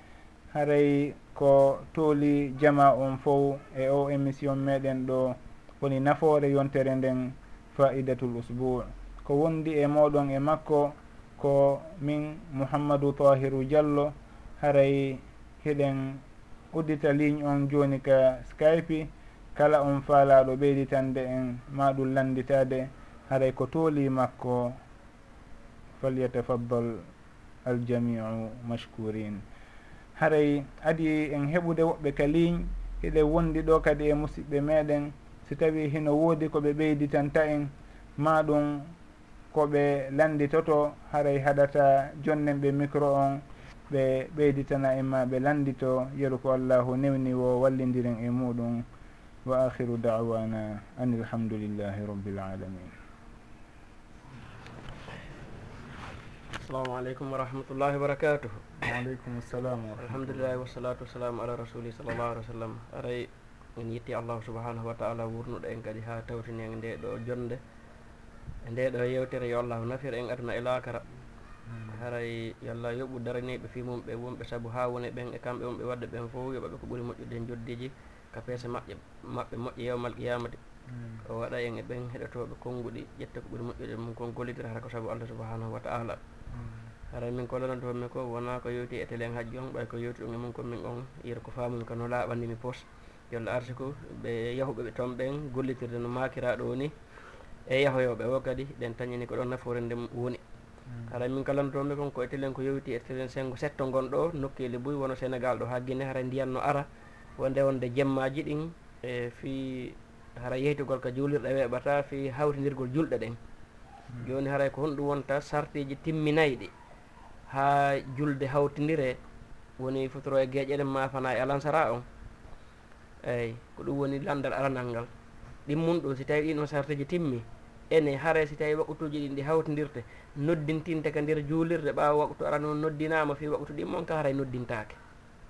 haray ko tooli jama on fof e o émission meɗen ɗo woni nafoore yontere nden faidatul usbou ko wondi e moɗon e makko ko min mouhammadou tahiru diallo haray hiɗen uddita ligne on joni ka skype kala on faalaɗo ɓeyditande en ma ɗum landitade haray ko tooli makko. Falyatafaddal aljamiu mashkurin. haray adi en heɓude woɓɓe ka ligne hiɗe wondi ɗo kadi e musidɓe meɗen si tawi hino woodi koɓe ɓeyditanta en ma ɗum koɓe landitoto haray haɗata jonnen ɓe micro on ɓe ɓeyditana en ma ɓe landito. Yeru ko allahu newni wo wallidiren e muɗum. Wa akhiru dawana an ilhamdulillahi rabbil alamin. assalamu aleykum wa rahmatullahi wa barakatuhu. Waaleykum salam alhamdulillahi wasalatu wassalamu ala rasuli sallllahu alih wa sallam. Aray en yetti allahu subahanahu wa taala wurnuɗo en kadi ha tawtini en nde ɗo jonde. E nde ɗo yewtere yo allahu nafira en aduna e laakara. Hmm. Haray yo allah yoɓu daraniɓe fi mum ɓe wonɓe saabu ha woni ɓen e kamɓe wonɓe wadde ɓen fof yoɓaɓe ko ɓuuri moƴƴude en joddiji ka peese maɓɓe maɓɓe moƴƴe yewmal qiyamati. o waɗa en e ɓen heɗotoɓe konnguɗi ƴetta ko ɓuri moƴƴude mum kon gollidira hara ko sabu allah subahanahu wa taala. Mm. Haray min kollanade homme ko wona ko yewti e télé en hajji on ɓay ko yewti ɗum e mum komin on yiyata ko famumi kono no laaɓandimi pos. Yolla arti ko ɓe yahuɓe ɓe toon ɓen gollitirde no makiraɗo woni e yahoyoɓe o kadi ɓen tañini ko ɗon nafoore nde woni. Mm. Haray min kalantomi kon ko e telen ko yewti e telen sengo setto gonɗo nokkeli boyi wono sénégal ɗo ha guine haray ndiyanno ara wonde wonde jemmaji ɗin e fi hara yeytugol ko juulirɗe weeɓata fi hawtindirgol julɗe ɗen. Hmm. Jooni haray ko honɗum wonta sartiji timminayɗi. Haa julde hawtindire woni fotoro e geeƴele mafana e alansara on. Eyyi ko ɗum woni landal aranal ngal. Ɗimmum ɗum si tawi ɗin on sartiji timmi ene haare si tawi waktuji ɗin ɗi hawtindirte noddintinte ka nder juulirde ɓaawa waktu arano noddinama fi waktu ɗimmon ka haray noddintake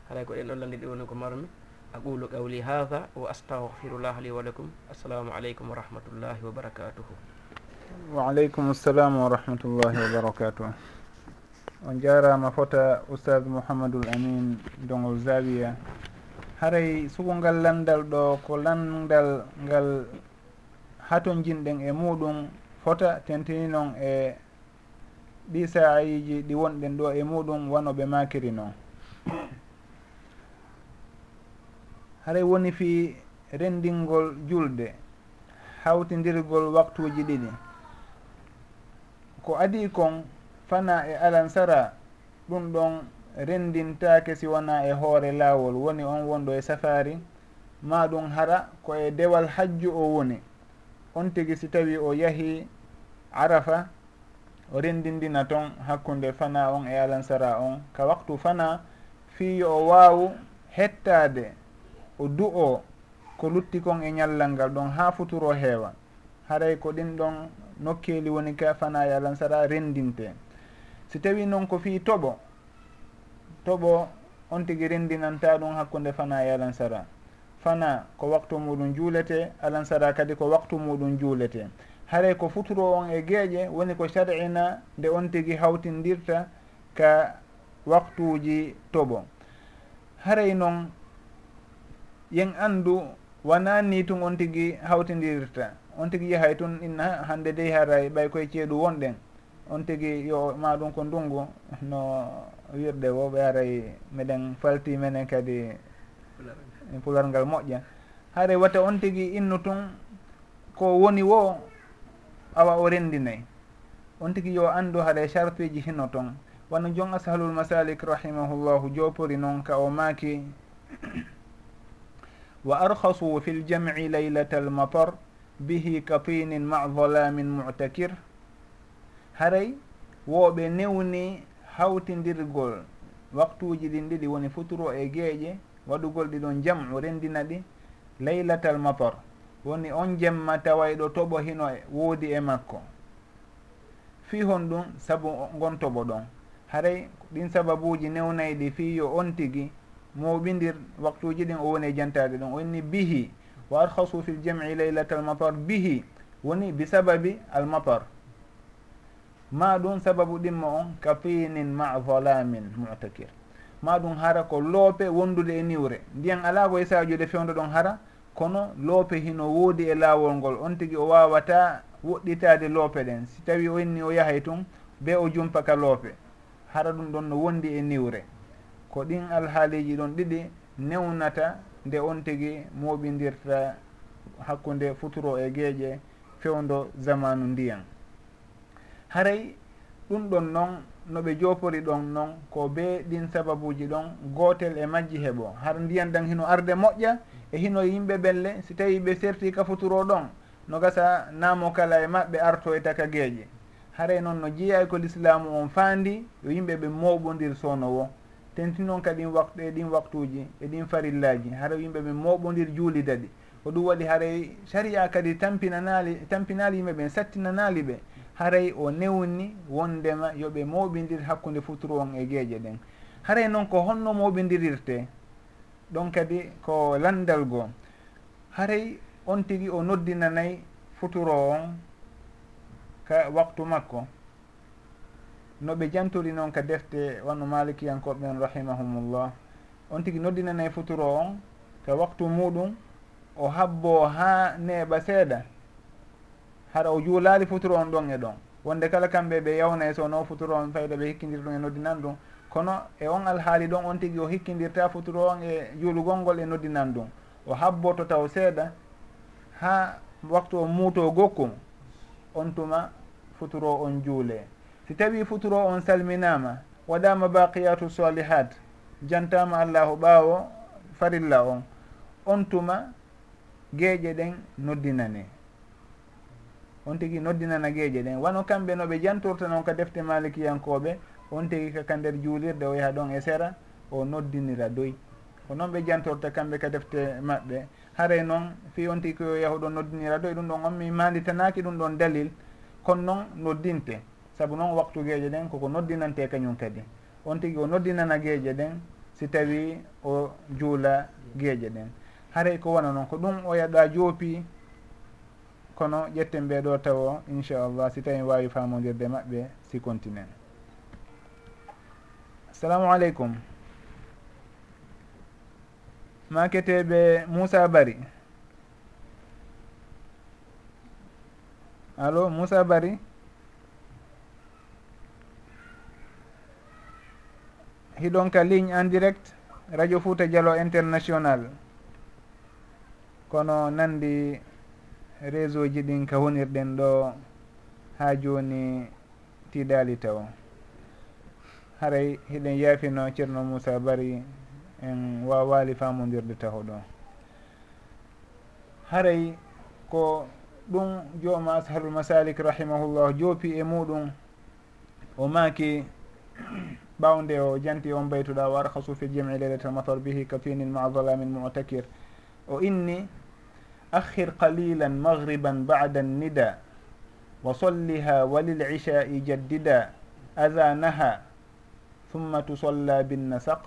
haray ko ɗen ɗon landi ɗi woni ko marmi. aqulu qawli hada wa astahfirullah li walakum assalamu aleykum wa rahmatullahi wa barakatuhu waaleykum assalamu wa rahmatullahi wa barakatuh on jarama fota oustad mouhamadoul amin dongol zawiya. Haray sugungal landal ɗo ko landal ngal haton jinɗen e muɗum fota tentini noon e ɗi saayiji ɗi wonɗen ɗo e muɗum wanoɓe makiri noon haray woni fi rendingol julde hawtindirgol waktuji ɗiɗi. Ko adi kon fana e alansara ɗum ɗon rendintake si wona e hoore laawol. Woni on wonɗo e safari ma ɗum hara ko e dewal hajju o woni. On tigi si tawi o yahi arafa o rendindina toon hakkunde fana on e alansara on. Ka waktu fana fiyo o waawu hettade o du o ko lutti kon e ñallal ngal ɗon ha futuro heewa haray ko ɗin ɗon nokkeli woni kafanaya lansara rendinte. Si tawi noon ko fi toɓo toɓo on tigui rendinanta ɗum hakkude fana e alansara fana ko waktu muɗum juulete alansara kadi ko waktu muɗum juulete. Haray ko futuro on e gueeƴe woni ko sar'ina nde on tigui hawtindirta ka waktuji toɓo. Haray noon yen anndu wona ni tun on tigi hawtidirirta on tigi yahay tun inna hande dey haray ɓay koye ceeɗu wonɗen on tigi yo ma ɗum ko ndungu no wirde wo ɓe haray meɗen falti menen kadi pular ngal moƴƴa. Haray watta on tigi innu tun ko woni wo awa o rendinayi on tigi yo anndu haɗa chartuji hino toon wano jon asahlul masalik rahimahullahu jopori noon ka o maaki wa arkhasu fi ljamci laylata almatar bihi katinin ma dolamin mutakir. Haray wooɓe newni hawtidirgol waktuji ɗin ɗiɗi woni futuro e gueeƴe waɗugol ɗiɗon jam'u rendina ɗi laylatal almatar. Woni on jemma tawayɗo toɓo hino e woodi e makko. Fi hon ɗum saabu gon toɓo ɗon. Haray ɗin sababuji newnayɗi fi yo on tigi mo ɓindir waktuji ɗin o woni e jantade ɗum o inni bihi wa arkhasu fi ljamci leylata almatar bihi woni bi sababi almatar ma ɗum sababu ɗimmo on kafinin ma dolamin mutakir. Ma ɗum hara ko loope wondude e niwre. Ndiyan ala ko e sajude fewdo ɗon hara kono loope hino woodi e laawol ngol. On tigi o wawata woɗɗitade loope ɗen. Si tawi o inni o yahay tun be o jumpa ka loope. Hara ɗum ɗon no wondi e niwre. ko ɗin alhaaliji ɗon ɗiɗi newnata nde on tigi moɓidirta hakkude futuro e gueeƴe fewdo zamanu ndiyan. Haray ɗum ɗon noon noɓe jopori ɗon noon ko be ɗin sababuji ɗon gotel e majji heeɓo har ndiyan ɗan hino arde moƴƴa e hino yimɓe ɓelle si tawi ɓe serti ka futuro ɗon no gasa namo kala e maɓɓe e taka gueeƴe haray noon no jeeyay e ko l'islamu on faandi yo yimɓe ɓe moɓodir sownowo tenti noon kadi waktu e ɗin waktuji e ɗin farillaji hara yimɓe ɓe moɓodir juulida ɗi ko ɗum waɗi haray saria kadi tampinanali tampinali yimɓe ɓen sattinanali ɓe haray o newni wondema yooɓe moɓidir hakkude futuru on e geeƴe ɗen. Haray e noon ko honno moɓidirirte ɗon kadi ko landal goo. Haray on tigui o noddinanayi futuro on ka waktu makko. no ɓe jantori noon ka defte wanno malikiyankoɓe on rahimahumullah. On tigui noddinanayi futuro on ka waktu muɗum o habbo ha neeɓa seeɗa. Hara o juulali futuro on ɗon e ɗon. Wonde kala kamɓe ɓe yawna e so no futuro on fayda ɓe hikkidir ɗum e noddinan ɗum. Kono e on alhaali ɗon on tigui o hikkidirta futuro on e juulugol ngol e noddinan ɗum. O habboto taw seeɗa ha waktu o muuto gokkum on tuma futuro on juule. si tawi futuro on salminama waɗama baqiyatu salihat jantama allahu ɓaawo farilla on. On tuma geeƴe ɗen noddinane. On tigui noddinana geeƴe ɗen. Wano kamɓe noɓe jantorta noon ka defte malikiyankoɓe on tigui kaka nder juulirde o yaha ɗon e sera o noddinira doy ko noon ɓe jantorta kamɓe ka defte maɓɓe. Haare noon fi on tigui koyo yahuɗo noddinira doy ɗum ɗon on mi manditanaki ɗum ɗon dalil. Kono noon noddinte. saabu noon waktu waktugeje ɗen koko noddinante kañum kadi. On tigui o noddinana gueje ɗen si tawi o juula gueje ɗen. Haray ko wona noon ko ɗum o yaɗa joopi kono ƴetten ɓeɗo tawo inchallah si tawi wawi famodirde maɓɓe si continuen assalamu aleykum. Maketeɓe moussa bari. Allo moussa bari? hiɗonka ligne en direct radio fouta dialo international. Kono nandi réseau ji ɗin ka wonirɗen ɗo ha joni tiɗali taw. Haray hiɗen yaafino ceerno moussa bari en wawali famodirde taw ɗo. Haray ko ɗum jooma asharul masalik rahimahullah joopi e muɗum o maaki ɓawde o janti on baytuɗa wa arhasu fi jami leylatal matar bihi kafinin maa zalamin mutakir. O inni akhir qalilan maghriban bada nida wa solliha walilishai jaddida adanaha thumma tusolla binnasaq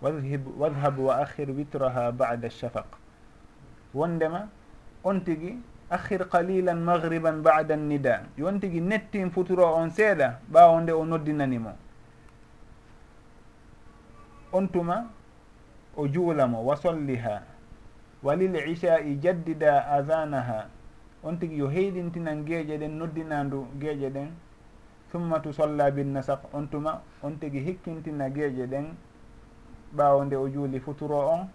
wadhhab wa akhir witraha bada shafaq wondema on tigui akhir qalilan maghriban bada nida yon tigui nettin futuro on seeɗa ɓawo nde o noddinanimo. on tuma o juulamo wa solliha walil ichai jaddida adanaha on tigi yo heyɗintinan geeƴe ɗen noddinandu geeƴe ɗen summa tu solla binnasak on tuma on tigi hikkintina geeƴe ɗen ɓaawo nde o juuli futuro on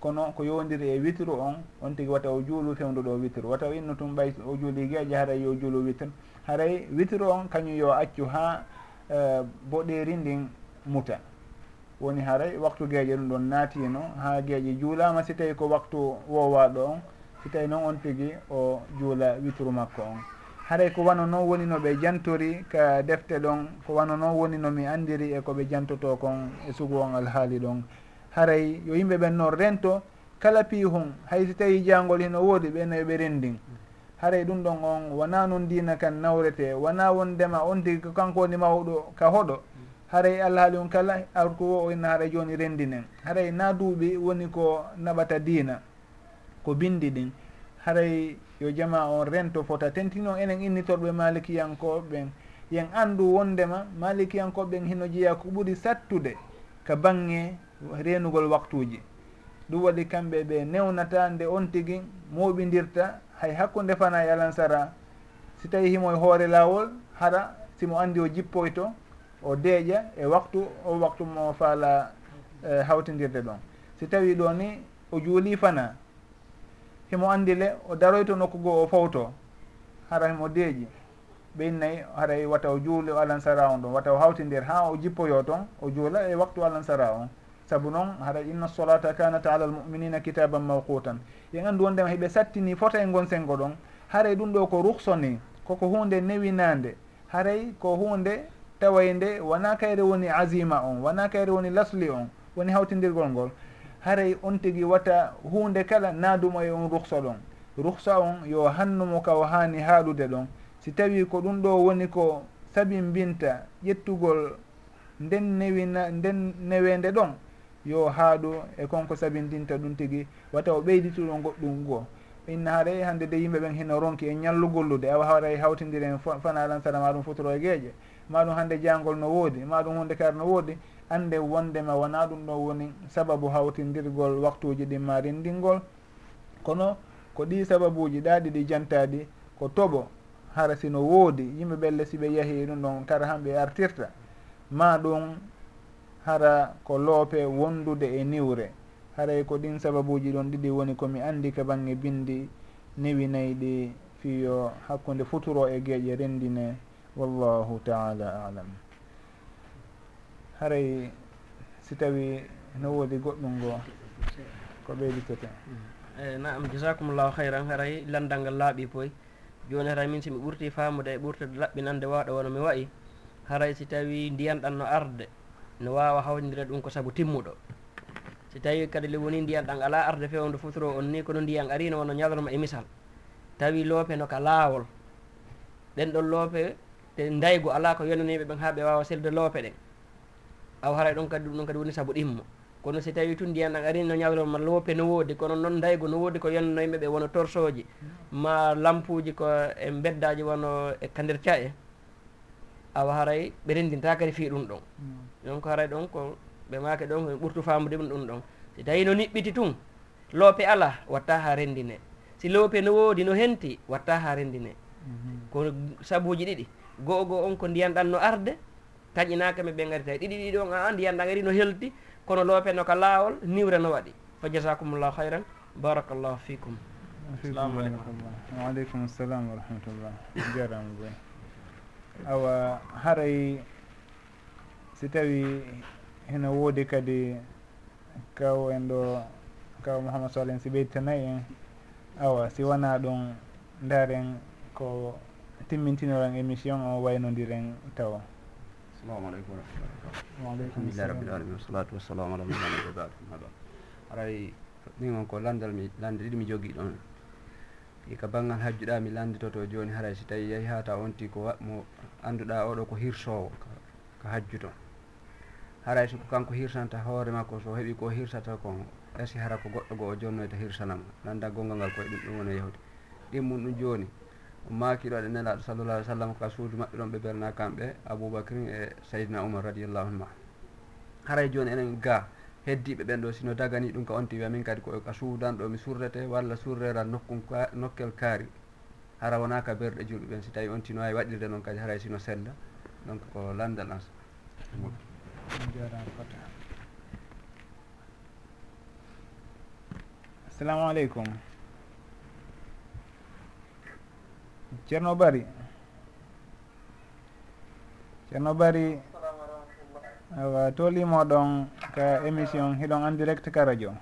kono ko yowdiri e witru on on tigi wata o juulu fewduɗo witru. Wata inno tum ɓay o juuli geeƴe haray yo juulu witre haray witru on kañum yo accu haa eh, boɗeri ndin muta woni haray waktu gueeƴe ɗum ɗon naatino ha gueeƴe juulama si tawi ko waktu wowaɗo on si tawi noon on tigui o juula witru makko on. Haray ko wano noon woni no ɓe jantori ka defte ɗon ko wano noon woni no mi andiri e koɓe jantoto kon e sugu on alhaali ɗon. Haray yo yimɓe ɓen noon rento kala piihon hay si tawi jangol hino woodi ɓenno yoɓe rendin haray ɗum ɗon on wona noon dina kan nawrete wona won ndema on tigui ko kanko woni mawɗo ka hoɗo haray alhaali on kala arko wo o e inna haray joni rendinen haray na duuɓi woni ko naɓata diina ko bindi ɗin. Haray yo jama on rento fota. Tentino enen innitorɓe malikiyankoɓen yen andu wondema malikiyankoɓen hino jeeya ko ɓuuri sattude ka bange renugol waktuji ɗum waɗi kamɓe ɓe newnata nde on tigi moɓidirta hay hakku fana e alansara. Si tawi himo e hoore lawol haɗa simo andi o jippoyto o deeƴa e waktu o waktu mo faala e, hawtindirde ɗon. Si tawi ɗo ni o juuli fana himo andile o daroyto nokku goo o fawto hara himo deeƴi. Ɓeynayi haray wata o juuli o alansara on ɗon wata o hawtindir ha o jippoyo toon o juula e waktu alansara on. Saabu noon haray inna solata kanat ala almuminina kitaban mawqutan yen anndu wondema heɓe sattini fota e gon sengo ɗon haray ɗum ɗo ko ruhsoni koko hunde newinande haray ko hunde tawaynde wona kayre woni asima on wona kayre woni lasli on woni hawtindirgol ngol. Haray on tigi watta hunde kala naaduma e on ruhsa ɗon. Ruhsa on yo hannumo ka o haani haalude ɗon. Si tawi ko ɗum ɗo woni ko sabi mbinta ƴettugol nden newina nden newende ɗon yo haaɗu e konko sabindinta ɗum tigi wata o ɓeydituɗo goɗɗum goo inna haray hande de yimɓe ɓen hino ronki e ñallugollude awa haray hawtidiri en fanalan sarama fotoro e gueeƴe maɗum hande hannde jangol no woodi maɗum hunde kar no woodi ande wondema wona ɗum ɗo woni sababu hawtindirgol waktuji ɗin ma rendingol kono ko ɗi sababuji ɗaɗi ɗi jantaɗi ko toɓo hara sino woodi yimɓe ɓelle siɓe yeehi ɗum ɗon kara hamɓe artirta. Ma ɗum hara ko loope wondude e niwre. Haray ko ɗin sababuji ɗon ɗiɗi woni komi andi ka bange bindi newinayi ɗi fiyo hakkude futuro e gueƴe rendine wallahu taala alam. Haray si tawi no woodi goɗɗum ngo ko ɓeyditete eyi eh, naam jasakumllahu hayran haray landal ngal laaɓi poy joni haray min somi ɓurti famude e ɓurtude laɓɓinande waɗo wono mi wayi haray si tawi ndiyan ɗan no arde no wawa hawnidire ɗum ko saabu timmuɗo. Si tawi kadi le woni ndiyan ɗan ala arde fewnde futuro on ni kono ndiyan arino wono ñalorma e misal. Tawi loope no ka laawol ɗen ɗon loope te ndaygu ala ko yonaniɓe ɓen ha ɓe wawa selde loope ɗen aw haray ɗon kadi ɗum ɗon kadi woni saabu ɗimmo. Kono si tawi tun ndiyan ɗan arino ñawloma loope no woodi kono noon ndaygu no woodi ko yonanoyɓe ɓe wono torsoji ma lampuji ko e beddaji wono e kandirca e awa haray ɓe rendinta kadi fi ɗum ɗon. Mm. Donc haray ɗon ko ɓe maake ɗon ɓe ɓurtu famude ɗum ɗum ɗon. Si tawi no niɓɓiti tun loope ala watta ha rendine si loope no woodi no henti watta ha rendine mm-hmm. ko sabuji ɗiɗi. goo goo on ko ndiyan ɗan no arde taƴinakame ɓe gari tawi. Ɗiɗi ɗiɗi on aa ndiyan ɗan ari no helti kono loopeno ka laawol niwre no waɗi. Fa jasakumllahu hayran barakallahu fikum assalamu aleykum waaleykum salam wa rahmatullah. Jarama boy. Awa haray si tawi heno woodi kadi kaw en ɗo kaw mouhamad sol en si ɓeyditanayi en awa si wona ɗum daren ko timmintinoran émission o waynodiren taw assalamu aleykum warahmatullah wabarakatu rabbil alamin wasalatu wassalamu ala muhammadin wa bad aray ɗin on ko landal mi lande ɗiɗi mi jogii ɗon i e ka banggal hajjuɗa mi landitoto joni haray si tawi yeehi ha ta onti ko mo annduɗa oɗo ko hirsowo ko hajjuto. Haray soko kanko hirsanta hoore makko so heeɓi ko hirsata kon esi hara ko goɗɗo goo o jonnoyta hirsanama nanda gongal ngal koye ɗum ɗum woni yahde ɗin mum ɗum joni makiɗo aɗa nelaɗo sallallah alih w sallam ka suudu maɓɓe ɗon ɓe berna kamɓe aboubacry e saydna oumar radiallahu anhuma haray joni enen ga heddiɓe ɓen ɗo sino dagani ɗum ka onti wiya min kadi koka suudan ɗo mi surrete walla surreran nokkun nokkel kaari. Hara wona ka berɗe julɓe ɓen si tawi on tino wawi waɗirde noon kadi haray sino sella donc ko landal ans assalamu aleykum. ceerno bari. Ceerno bari awa tolimo ɗon ka émission hiɗon en direct ka radio.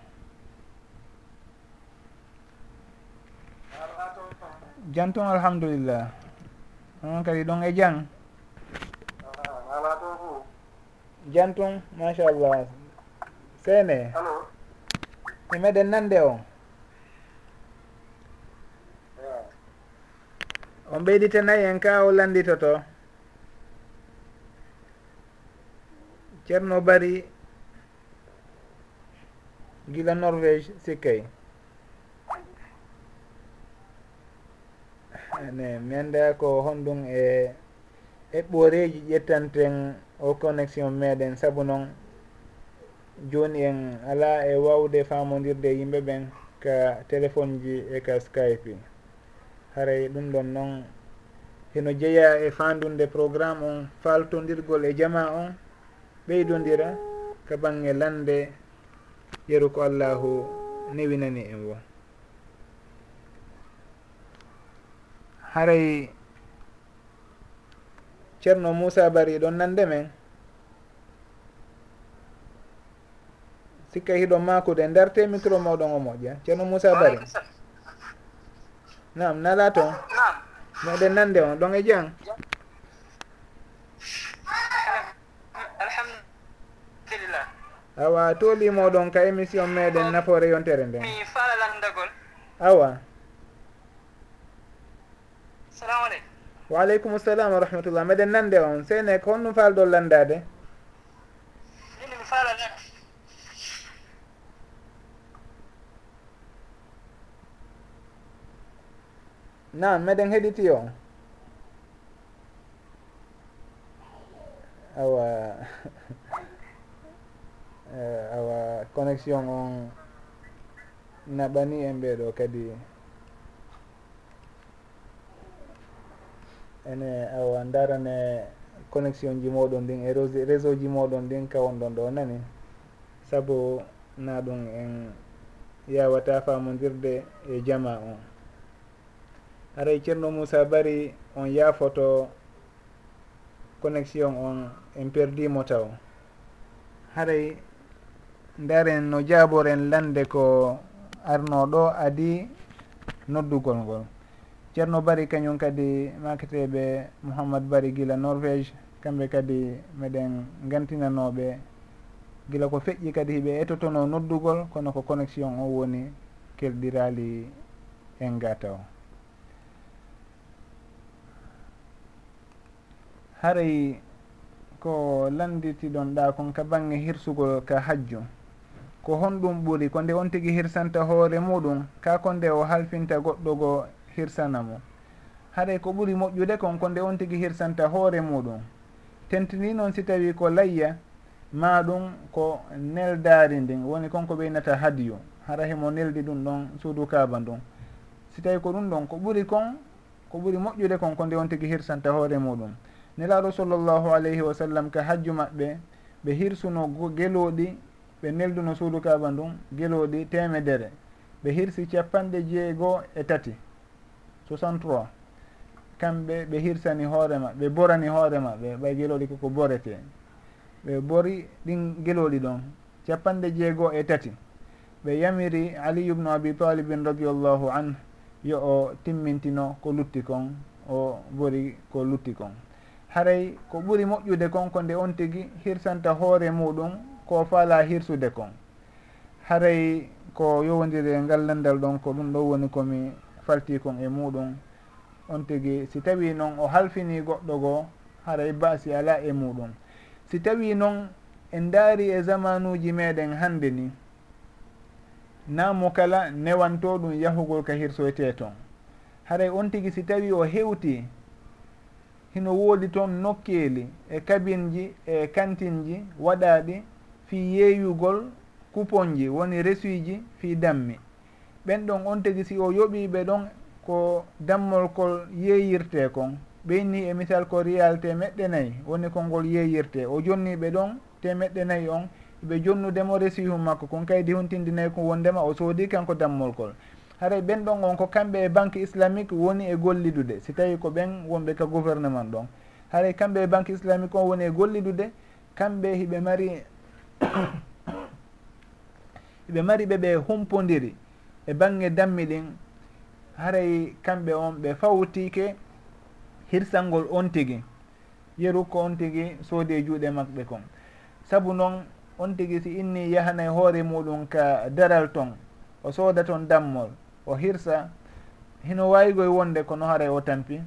Jantum alhamdulillah. On kadi ɗon e jang. Jantum machallah seene. E meɗen nande on. on ɓeydita nayi en ka o landitoto ceerno bari gila norvége sikkay. Ne mi annda ko honɗum e eɓɓoreji ƴettanten o connexion meɗen saabu noon joni en ala e wawde famodirde yimɓe ɓen ka téléphone ji e ka skype. haray ɗum ɗon noon. Heno jeeya e fandunde programme on faltodirgol e jama on ɓeydodira ka bange lande. Yeru ko allahu newinani en wo haray ceerno moussa bari ɗon nande men. Sikka hiɗo makude darti micro moɗon o moƴƴa. Ceerno moussa bari. nam nala toon meɗen nande on ɗon e jang? Awa toolimoɗon ka émission meɗen nafoore yontere nden. Awa. Waaleykum salam wa rahmatullah. Meɗen nande on sene ko honɗum falɗol landade? nan meɗen heɗiti o awa eh, awa connexion on naɓani en ɓeɗo kadi. Ene awa darane connexion ji moɗon ɗin e réseau ji moɗon ɗin ka wonɗon ɗo nani. Saabu na ɗum en yawata famodirde e jama on. haray ceerno moussa bari on yaafoto connexion on en perdimo taw. Haray ndaren no jaaboren lande ko arnoɗo adi noddugol ngol. Ceerno bari kañum kadi maketeɓe mouhammad bari gila norvége kamɓe kadi meɗen gantinanoɓe gila ko feƴƴi kadi hiɓe etotono noddugol kono ko connexion o woni kelɗirali en ga taw. haray ko landitiɗon ɗa kon ka bange hirsugol ka hajju. Ko honɗum ɓuuri ko nde on tigi hirsanta hoore muɗum ka ko nde o halfinta goɗɗo go hirsana mo. Haɗay ko ɓuuri moƴƴude kon ko nde on tigi hirsanta hoore muɗum. Tentini noon si tawi ko layya ma ɗum ko neldari ndin woni konko ɓeynata hadiyu hara hemo neldi ɗum ɗon suudu kaba ndun. Si tawi ko ɗum ɗon ko ɓuuri kon ko ɓuuri moƴƴude kon ko nde on tigi hirsanta hoore muɗum. nelaɗo sallllahu alayhi wa sallam ka hajju maɓɓe ɓe hirsuno gelooɗi ɓe nelduno suudu kaba ndun gelooɗi temedere ɓe hirsi capanɗe jeegoo e tati 63 kamɓe ɓe hirsani hoore maɓɓe ɓe borani hoore maɓɓe ɓay gelooɗi koko borete. Ɓe bori ɗin gelooɗi ɗon capanɗe jeegoo e tati. Ɓe yamiri aliyu bnu abi talibin radiallahu anhu yo o timmintino ko lutti kon o bori ko lutti kon. haray ko ɓuri moƴƴude kon ko nde on tigi hirsanta hoore muɗum ko faala hirsude kon. Haray ko yowodiri e ngallandal ɗon ko ɗum ɗo woni komi falti kon e muɗum. On tigi si tawi noon o halfini goɗɗo goo haray baasi ala e muɗum. Si tawi noon en daari e, e zamanuji meɗen hannde ni namo kala newanto ɗum yahugol ka hirsoyte toon haray on tigi si tawi o hewti hino woodi toon nokkeeli e kabinji e kantinji waɗaaɗi fii yeeyugol kuponji woni resuiji fii dammi. Ɓen ɗon on tigi si o yoɓiiɓe ɗon ko dammolkol yeeyirtee kon. Ɓeyni e misal ko riyal temeɗɗe nayi woni konngol yeeyirte o jonniiɓe ɗon temeɗɗe nayi on ɓe jonnudemo resihu makko. Kon kaydi huntindinayi ko wondema o soodi kanko dammolkol haray ɓen ɗon on ko kamɓe e banque islamique woni e gollidude. Si tawi ko ɓen wonɓe ka gouvernement ɗon. Haray kamɓe e banque islamique on woni e gollidude kamɓe hiɓe mari hiɓe mari ɓe ɓe humpodiri e bange dammi ɗin. Haray kamɓe on ɓe fawtike hirsangol on tigui yeru ko on tigui soodi e juuɗe maɓɓe kon. Saabu noon on tigui si inni yahanay hoore muɗum ka daral ton o sooda ton dammol. o hirsa hino wawigoye wonde kono hara o tampi.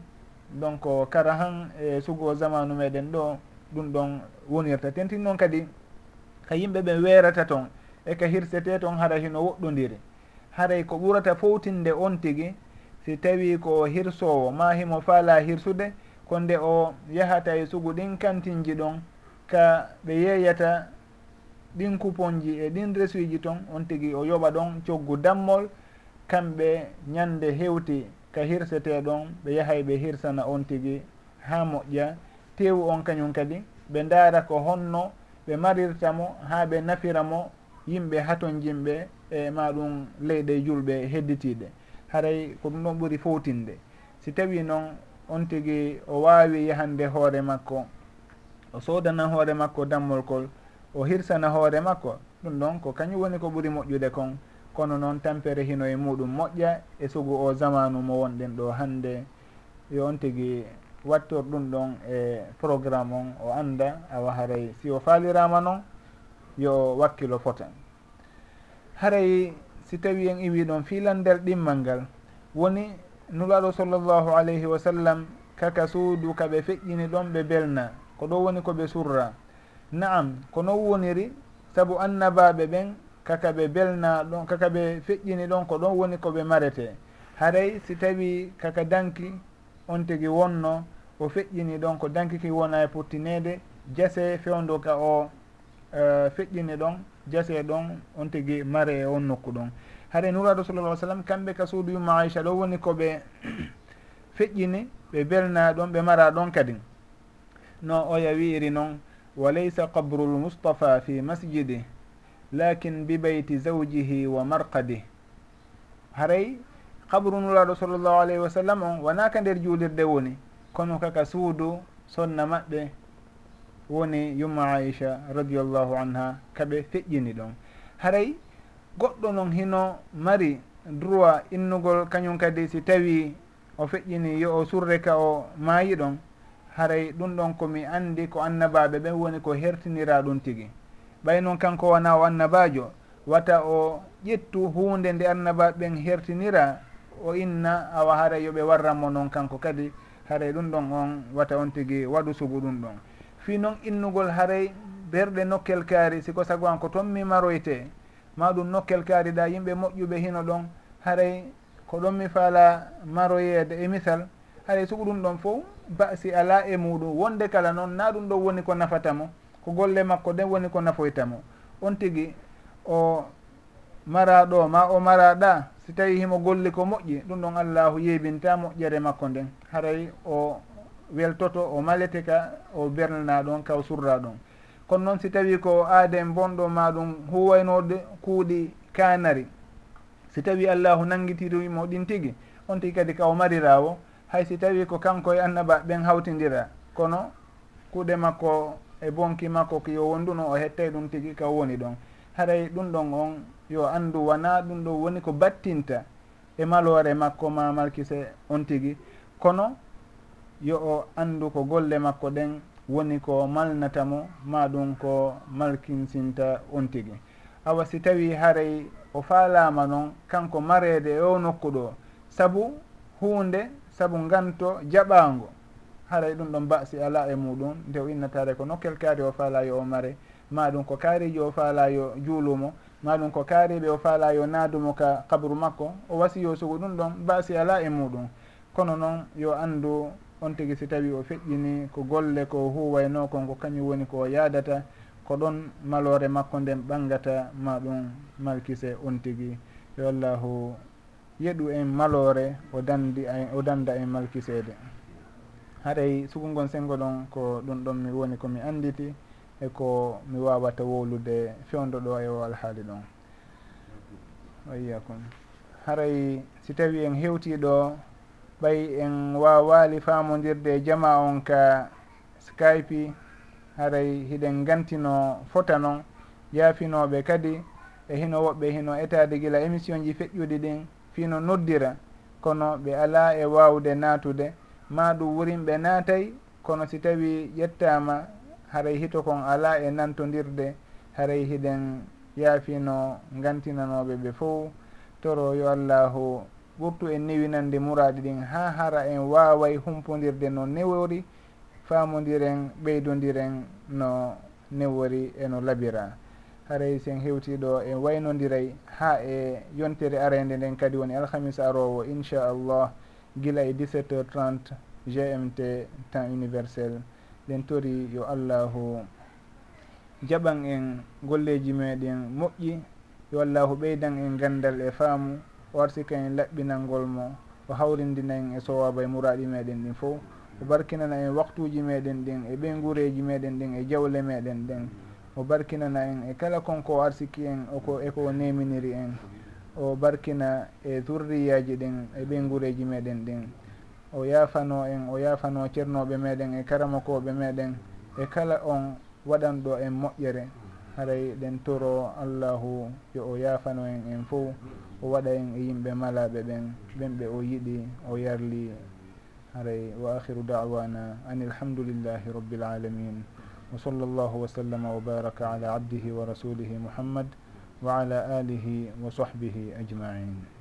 Donc kara han e sugo zamanu meɗen ɗo ɗum ɗon wonirta. Tentin noon kadi ka yimɓe ɓe weerata toon e ka hirsete toon hara hino woɗɗodiri haray ko ɓurata fowtinde on tigi si tawi ko hirsowo ma himo faala hirsude ko nde o yahata e sugu ɗin kantinji ɗon ka ɓe yeeyata ɗin couponji e ɗin resuji toon on tigi o yoɓa ɗon coggu dammol kamɓe ñande hewti ka hirsete ɗon ɓe yahay ɓe hirsana on tigui ha moƴƴa. Tewu on kañum kadi ɓe ndaara ko honno ɓe marirtamo ha ɓe nafiramo yimɓe haton jimɓe e ma ɗum leyɗe julɓe hedditiɗe haray ko ɗum ɗon ɓuuri fowtinde. Si tawi noon on tigi o wawi yahande hoore makko o sodana hoore makko dammolkol o hirsana hoore makko ɗum ɗon ko kañum woni ko ɓuuri moƴƴude kon. kono noon tampere hino e muɗum moƴƴa e sugu o zamanu mo wonɗen ɗo hande. Yo on tigui wattor ɗum ɗon e programme on o anda awa haray si o faalirama noon yo wakkilo fota haray si tawi en iwi ɗon filandel ɗimmal ngal woni nulaɗo sallllahu alayhi wa sallam kaka suudu kaɓe feƴƴini ɗon ɓe belna ko ɗo woni koɓe surra. Naam ko non woniri saabu annabaɓe ɓen kaka ɓe belna ɗon kaka ɓe feƴƴini ɗon ko ɗon woni koɓe marete. Haray si tawi kaka danki on tigi wonno o feƴƴini ɗon ko dankiki wona e pottinede jase fewdo ka o uh, feƴƴini ɗon jase ɗon on tigi mare e on nokku ɗon. Haɗa nuraɗo sallallah sallam kamɓe ka suudu yumma aicha ɗo woni koɓe feƴƴini ɓe belna ɗon ɓe mara ɗon kadi. No oya wiiri noon wa laysa qabrul mustapha fi masjidi. lakin bi beyti zawjihi wa marqadih haray kabru nuraɗo sallllahu alayhi wa sallam on wonaka nder juulirde woni? Kono kaka suudu sonna maɓɓe woni yumma aicha radiallahu anha kaɓe feƴƴini ɗon. Haray goɗɗo noon hino mari droit innugol kañum kadi si tawi o feƴƴini yo o surre ka o maayi ɗon haray ɗum ɗon komi anndi ko annabaɓe ɓen woni ko hertinira ɗum tigi. ɓay noon kanko wona o annabajo wata o ƴettu hunde nde annabaɓe ɓen hertinira o inna awa hara yoɓe warranmo noon kanko kadi. Haray ɗum ɗon on wata on tigui waɗu sugu ɗum ɗon. Fi noon innugol haray berɗe nokkel kaari siko sago an ko toon mi maroyte ma ɗum nokkel kaari ɗa yimɓe moƴƴuɓe hino ɗon haray ko ɗon mi faala maroyeede e misal haray sugu ɗum ɗon fof basi ala e muɗum wonde kala noon na ɗum ɗon woni ko nafatamo ko golle makko ɗen woni ko nafoytamo on tigi o mara ɗo ma o mara ɗa si tawi himo golli ko moƴƴi ɗum ɗon allahu yeybinta moƴƴere makko nden. Haray o weltoto o malete ka o bernana ɗon kaw surra ɗon. Kono noon si tawi ko aaden bonɗo ma ɗum huwaynode kuuɗi kanari si tawi allahu nanguitirimo ɗin tigi on tigi kadi ka o marirawo hay si tawi ko kanko e annaba ɓen hawtidira. Kono kuuɗe makko e bonki makko ki yo wonduno o hettay ɗum tigi ka woni ɗon. Haray ɗum ɗon on yo anndu wona ɗum ɗo woni ko battinta e maloore makko ma malkise on tigi. Kono yo o anndu ko golle makko ɗen woni ko malnatamo ma ɗum ko malkinsinta on tigi. Awa si tawi haray o faalama noon kanko mareede e o nokku ɗo sabu hunde sabu nganto jaɓango. haray ɗum ɗon basi ala e muɗum nde o innatare ko nokkel kaari o faalayo o mare. Ma ɗum ko kaariji o faalayo juulumo ma ɗum ko kaariɓe o faalayo naadumo ka kabru makko o wasiyo sugu ɗum ɗon basi ala e muɗum. Kono noon yo anndu on tigi si tawi o feƴƴini ko golle ko huwayno kon ko kañum woni ko yaadata ko ɗon malore makko nden ɓangata ma ɗum malkise on tigi. Yo allahu yeɗu en malore o dandi o danda en malkisede haɗay sugu sengo ɗon ko ɗum ɗon mi woni komi anditi e ko mi wawata wowlude fewdo ɗo e o alhaali ɗon. Wayiyakum haray si tawi en hewtiɗo ɓay en wawali famodirde jama on ka skype haray hiɗen gantino fota noon yaafinoɓe kadi e hino woɓɓe hino etade gila émission ji feƴƴuɗi ɗin fino noddira kono ɓe ala e wawde natude ma ɗum wurinɓe naatay kono si tawi ƴettama haray hito kon ala e nantodirde haray hiɗen yaafino gantinanoɓe ɓe fof toro yo allahu ɓurtu en niwinande muraɗi ɗin ha hara en waway humpodirde no newori famodiren ɓeydodiren no newori eno labira. Haray sen hewtiɗo en waynodiray ha e yontere arende nden kadi woni alhamisa arowo inchallah gila e 17 heures 30 gmt temps universel. Ɗen tori yo allahu jaɓan en golleji meɗen moƴƴi. Yo allahu ɓeydan en gandal e faamu. O arsika en laɓɓinalngol mo. O hawrindina en e sowaba e muraɗi meɗen ɗin fof. O barkinana en waktuji meɗen ɗin e ɓeygureji meɗen ɗin e jawle meɗen ɗen o barkinana en e kala konko o arsiki en e oko eko o neminiri en. o barkina e zurriyaji ɗin e ɓengureji meɗen ɗin. O yaafano en o yaafano ceernoɓe meɗen e karamakoɓe meɗen e kala on waɗanɗo en moƴƴere. Haray ɗen toro allahu yo o yaafano en en fo o waɗa en e yimɓe malaɓe ɓen ɓen ɓe o yiɗi o yarli. Haray wa akhiru dawana an ilhamdulillahi rabbil alamin. Wa sall llahu wa sallama wa baraka ala abdihi wa rasulihi muhammad. wa ala alihi wa sahbihi ajmain.